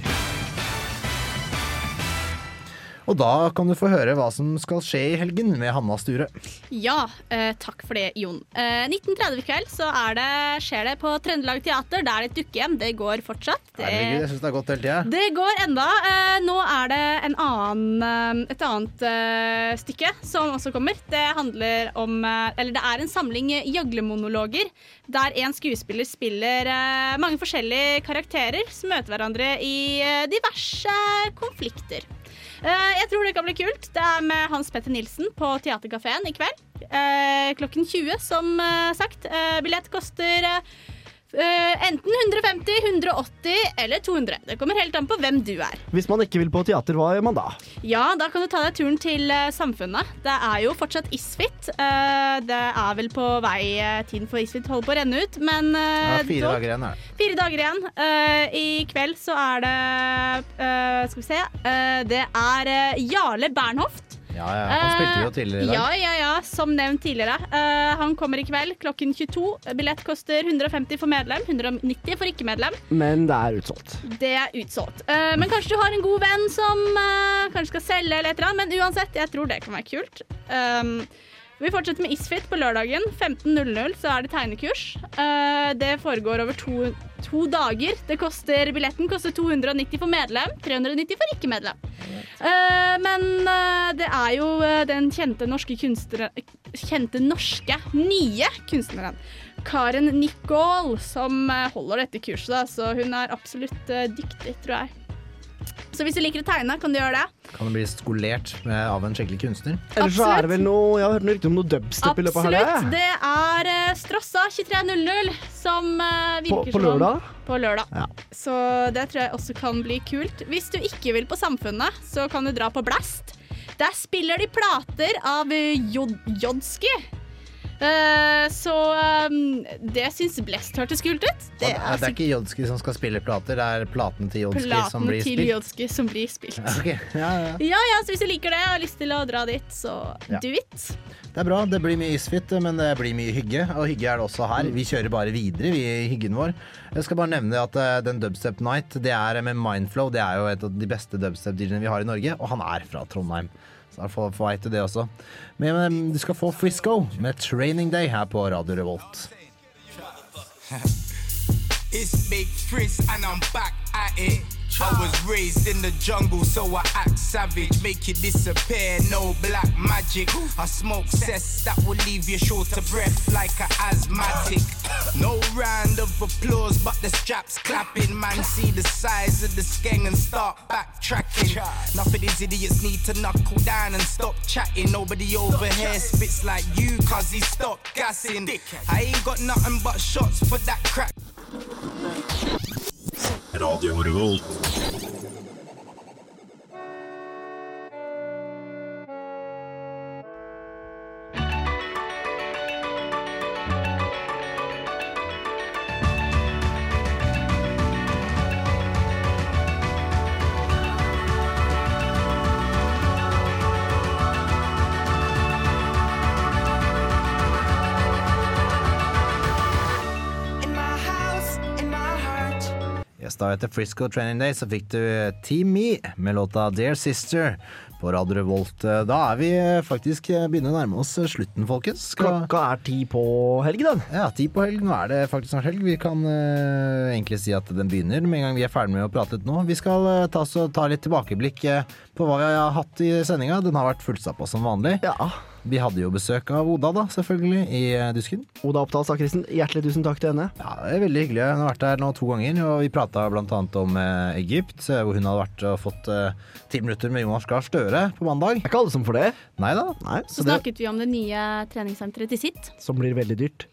Og da kan du få høre hva som skal skje i helgen med Hanna Sture. Ja, eh, takk for det, Jon. Eh, 1930 kveld så er det, skjer det på Trøndelag Teater. Det er et dukkehjem. Det går fortsatt. Det, Herregud, jeg syns det har gått hele tida. det går enda. Eh, nå er det en annen, eh, et annet eh, stykke som også kommer. Det handler om eh, Eller det er en samling gjøglemonologer der en skuespiller spiller mange forskjellige karakterer som møter hverandre i diverse konflikter. Eh, jeg tror det kan bli kult. Det er med Hans Petter Nilsen på Theatercaféen i kveld. Eh, klokken 20, som eh, sagt. Billett koster enten 150, 180 eller 200. Det kommer helt an på hvem du er. Hvis man ikke vil på teater, hva gjør man da? Ja, da kan du ta deg turen til eh, Samfunnet. Det er jo fortsatt Isfit. Eh, det er vel på vei eh, Tiden for Isfit holder på å renne ut, men eh, Ja, fire dog- dager igjen. Fire dager igjen. Eh, I kveld så er det eh, Skal vi se. eh, det er eh, Jarle Bernhoft. Ja, ja. Han spilte jo tidligere i dag. Ja, ja, ja, som nevnt tidligere. Eh, han kommer i kveld klokken 22. Billett koster 150 for medlem, 190 for ikke-medlem. Men det er utsolgt. Det er utsolgt. Eh, men kanskje du har en god venn som eh, kanskje skal selge eller et eller annet. Men uansett, jeg tror det kan være kult. Um, vi fortsetter med Isfit på lørdagen. 15.00 så er det tegnekurs. Eh, det foregår over to, to dager. Koster, billetten koster 290 for medlem, 390 for ikke-medlem. Eh, men eh, det er jo den kjente norske Kjente norske, nye kunstneren Karen Nicol som holder dette kurset, så hun er absolutt dyktig, tror jeg. Så hvis du liker å tegne, kan du gjøre det. Kan du bli skolert med, av en skikkelig kunstner? Eller så er det vel noe Jeg har hørt noe rykte om noe dubstep i løpet av Absolutt. Det er uh, Strossa 23.00 som uh, virker på på lørdag? På lørdag. Ja. Så det tror jeg også kan bli kult. Hvis du ikke vil på Samfunnet, så kan du dra på Blast. Der spiller de plater av Jodsky. Jod Jodski. Eh, så um, det syns Blest hørtes kult ut. Det er, det er ikke Jodski som skal spille plater, det er platene til Jodski som blir spilt. Jodski som blir spilt. Ja, okay. ja, ja. Ja, ja, så hvis du liker det og har lyst til å dra dit, så Ja. do it. Det er bra. Det blir mye isfit, men det blir mye hygge. Og hygge er det også her. Vi kjører bare videre vi i hyggen vår. Jeg skal bare nevne at eh, den Dubstep Night det er med Mindflow. Det er jo et av de beste dubstep-dealene vi har i Norge, og han er fra Trondheim. Så jeg får få vei til det også. Men, men du skal få Frisco med Training Day her på Radio Revolt. It's Big Frizz and I'm back it. I was raised in the jungle, so I act savage. Make you disappear, no black magic. I smoke cess that will leave you short of breath like a asthmatic. No round of applause, but the straps clapping. Man, see the size of the skeng and start backtracking. Of these idiots need to knuckle down and stop chatting. Nobody over here spits like you, cause he stopped gassing. I ain't got nothing but shots for that crack. Radio Revolt. Da etter Frisco Training Day så fikk du eh, Team Me med låta Dear Sister på Radio Revolt. Eh, Da er vi eh, faktisk begynner å nærme oss slutten, folkens. Skal... Klokka er ti på helg, den. Ja, ti på helg. Nå er det faktisk snart helg. Vi kan uh, egentlig si at den begynner med en gang vi er ferdig med å prate litt nå. Vi skal uh, ta, så, ta litt tilbakeblikk uh, på hva vi har hatt i sendinga. Den har vært fullstappa som vanlig. Vi hadde jo besøk av Oda, da, selvfølgelig, i eh, Dusken. Oda Oppdal Sakrisen, hjertelig tusen takk til henne. Ja, det er veldig hyggelig. Hun har vært her nå to ganger, og vi prata bl.a. om eh, Egypt, eh, hvor hun hadde vært og fått eh, ti minutter med Jonas Gahr Støre på mandag. Det Er ikke alle som får det? Nei da. Så snakket vi om det nye treningssenteret til sitt. Som blir veldig dyrt.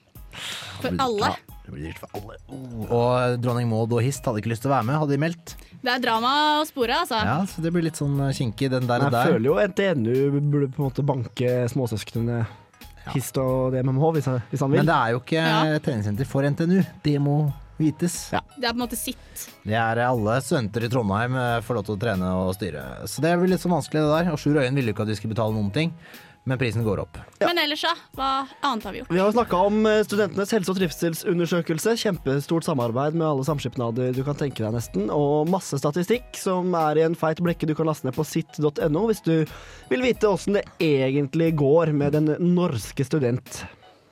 For alle. Det blir dyrt for alle. Og dronning Maud og Hist hadde ikke lyst til å være med, hadde de meldt. Det er drama å spore, altså. Ja, så det blir litt sånn eh, kinkig, den der og der. jeg føler jo NTNU burde på en måte banke småsøsknene Hist og DMMH, hvis han, hvis han vil. Men det er jo ikke Ja. treningssenter for NTNU. Det må vites. Det er på en måte sitt. Det er alle studenter i Trondheim eh, får lov til å trene og styre. Så det blir litt så vanskelig det der. Og Sjur Øyen ville ikke at vi skulle betale noen ting, men prisen går opp. Men ellers, da? Hva annet har vi gjort? Vi har snakka om eh, studentenes helse- og trivselsundersøkelse. Kjempestort samarbeid med alle samskipnader du kan tenke deg, nesten. Og masse statistikk som er i en feit blekke du kan laste ned på sitt.no hvis du vil vite åssen det egentlig går med den norske student.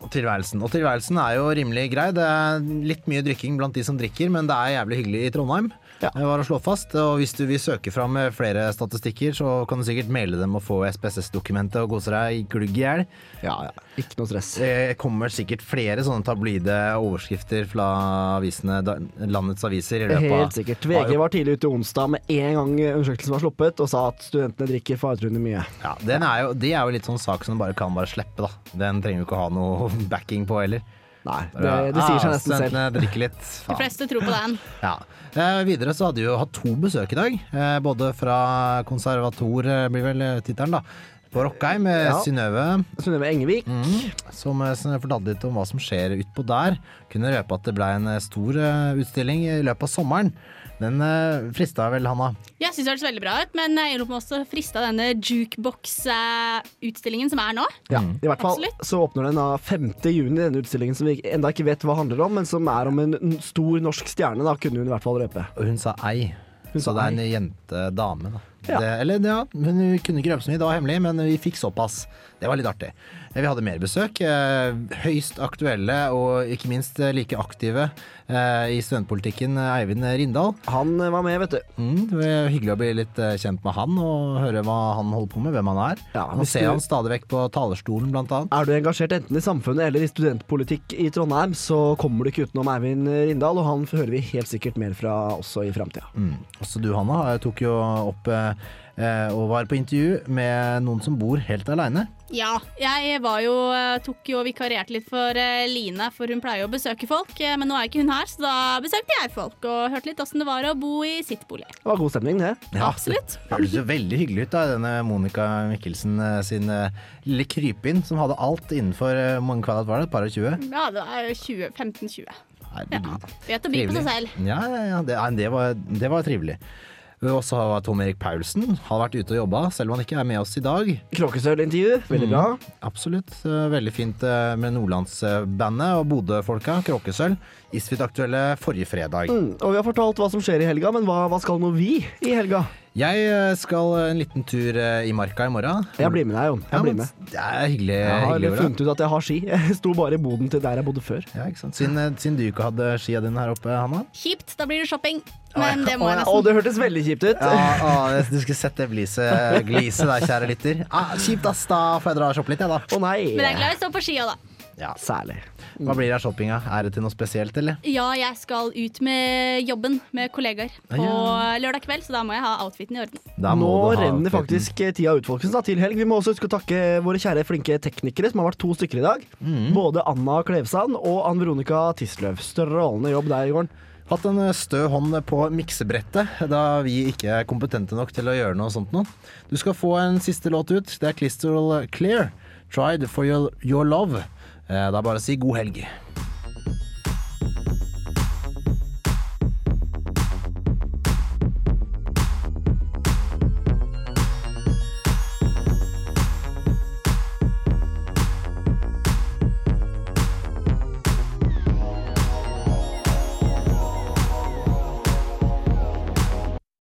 Og tilværelsen. Og tilværelsen er jo rimelig grei. Det er litt mye drikking blant de som drikker, men det er jævlig hyggelig i Trondheim. Det var å slå fast. Og hvis du vil søke fram flere statistikker, så kan du sikkert maile dem og få SPSS-dokumentet og kose deg glugg i hjel. Ja, ja. Ikke noe stress. Det kommer sikkert flere sånne tabloide overskrifter fra avisene, landets aviser. i løpet av- Helt sikkert. VG var tidlig ute onsdag med en gang undersøkelsen var sluppet, og sa at studentene drikker faretruende mye. Ja, den er jo, det er jo litt sånn sak som du bare kan bare slippe, da. Den trenger du ikke å ha noe backing på heller. Nei, det, det sier seg nesten selv. Studentene drikker litt. De fleste tror på den. Ja. Eh, videre så hadde vi jo hatt to besøk i dag. Eh, både fra konservator, eh, blir vel eh, tittelen, da. På Rockheim med Ja. Synnøve. Synnøve Engevik. som, eh, som fortalte litt om hva som skjer utpå der. Kunne røpe at det ble en stor utstilling i løpet av sommeren. Den uh, frista vel, Hanna? Jeg syns det hørtes veldig bra ut, men jeg lurer på om også frista denne jukebox-utstillingen som er nå. Ja, i hvert fall Absolutt. så åpner den da 5. juni, denne utstillingen som vi enda ikke vet hva handler om, men som er om en stor norsk stjerne, da, kunne hun i hvert fall røpe. Og hun sa ei. Hun så sa det er en jente-dame, da. Ja. Det, eller ja, hun kunne ikke røpe så mye, det var hemmelig, men vi fikk såpass. Det var litt artig. Eh, Vi hadde mer besøk. eh, Høyst aktuelle og ikke minst eh, like aktive i studentpolitikken, Eivind Rindal. Han var med, vet du. Mm, det var hyggelig å bli litt kjent med han og høre hva han holder på med, hvem han er. Man hvis ser du- han stadig vekk på talerstolen, blant annet. Er du engasjert enten i samfunnet eller i studentpolitikk i Trondheim, så kommer du ikke utenom Eivind Rindal, og han hører vi helt sikkert mer fra også i framtida. Mm. Også du, Hanna, tok jo opp og var på intervju med noen som bor helt aleine. Ja, jeg var jo, tok jo og vikarierte litt for eh, Line, for hun pleier jo å besøke folk. eh, Men nå er ikke hun her, så da besøkte jeg folk og hørte litt åssen det var å bo i sitt bolig. Det var god stemning, det. Absolutt. Det hørtes jo veldig hyggelig ut, da, denne Monica Mikkelsen eh, sin eh, lille krypinn som hadde alt innenfor eh, mange kvadrat var det? Et par og tjue? Ja, det var 15-20. Ja, Vet å by på seg selv. Ja, ja, ja. Det, det, var, det var trivelig. Og så har Tom Erik Paulsen har vært ute og jobba, selv om han ikke er med oss i dag. Kråkesøl-intervju, veldig bra. Mm, absolutt. Eh, Veldig fint eh, med Nordlandsbandet og Bodø-folka. Kråkesølv. Isfit aktuelle forrige fredag. Mm, og vi har fortalt hva som skjer i helga, men hva, hva skal nå vi i helga? Jeg eh, skal en liten tur eh, i marka i morgen. Jeg blir med deg, Jon. Jeg Ja, blir med. Det er hyggelig. Jeg har hyggelig funnet ut at jeg har ski. Jeg sto bare i boden til der jeg bodde før. Ja, ikke sant? Siden, eh, siden du ikke hadde skia dine her oppe, Hanna. Kjipt, da blir det shopping. Men det må jeg Å, det hørtes veldig kjipt ut. Ja, å, du skulle sett det gliset glise der, kjære lytter. Ah, kjipt, ass. Da får jeg dra og shoppe litt, jeg, da. Å nei. Men jeg er glad i å stå på skia, da. Ja. Særlig. Hva blir det av shoppinga? Er det til noe spesielt, eller? Ja, jeg skal ut med jobben med kollegaer på Ja. lørdag kveld, så da må jeg ha outfiten i orden. Da må Nå renner faktisk eh, tida ut, folkens, da, til helg. Vi må også huske å takke våre kjære flinke teknikere, som har vært to stykker i dag. Mm. Både Anna Klevsand og Ann Veronica Tisløv. Strålende jobb der, Gården Hatt en stø hånd på miksebrettet, da vi ikke er kompetente nok til å gjøre noe sånt noe. Du skal få en siste låt ut. Det er Crystal Clear. Tried for your, your love. Eh, Det er bare å si god helg.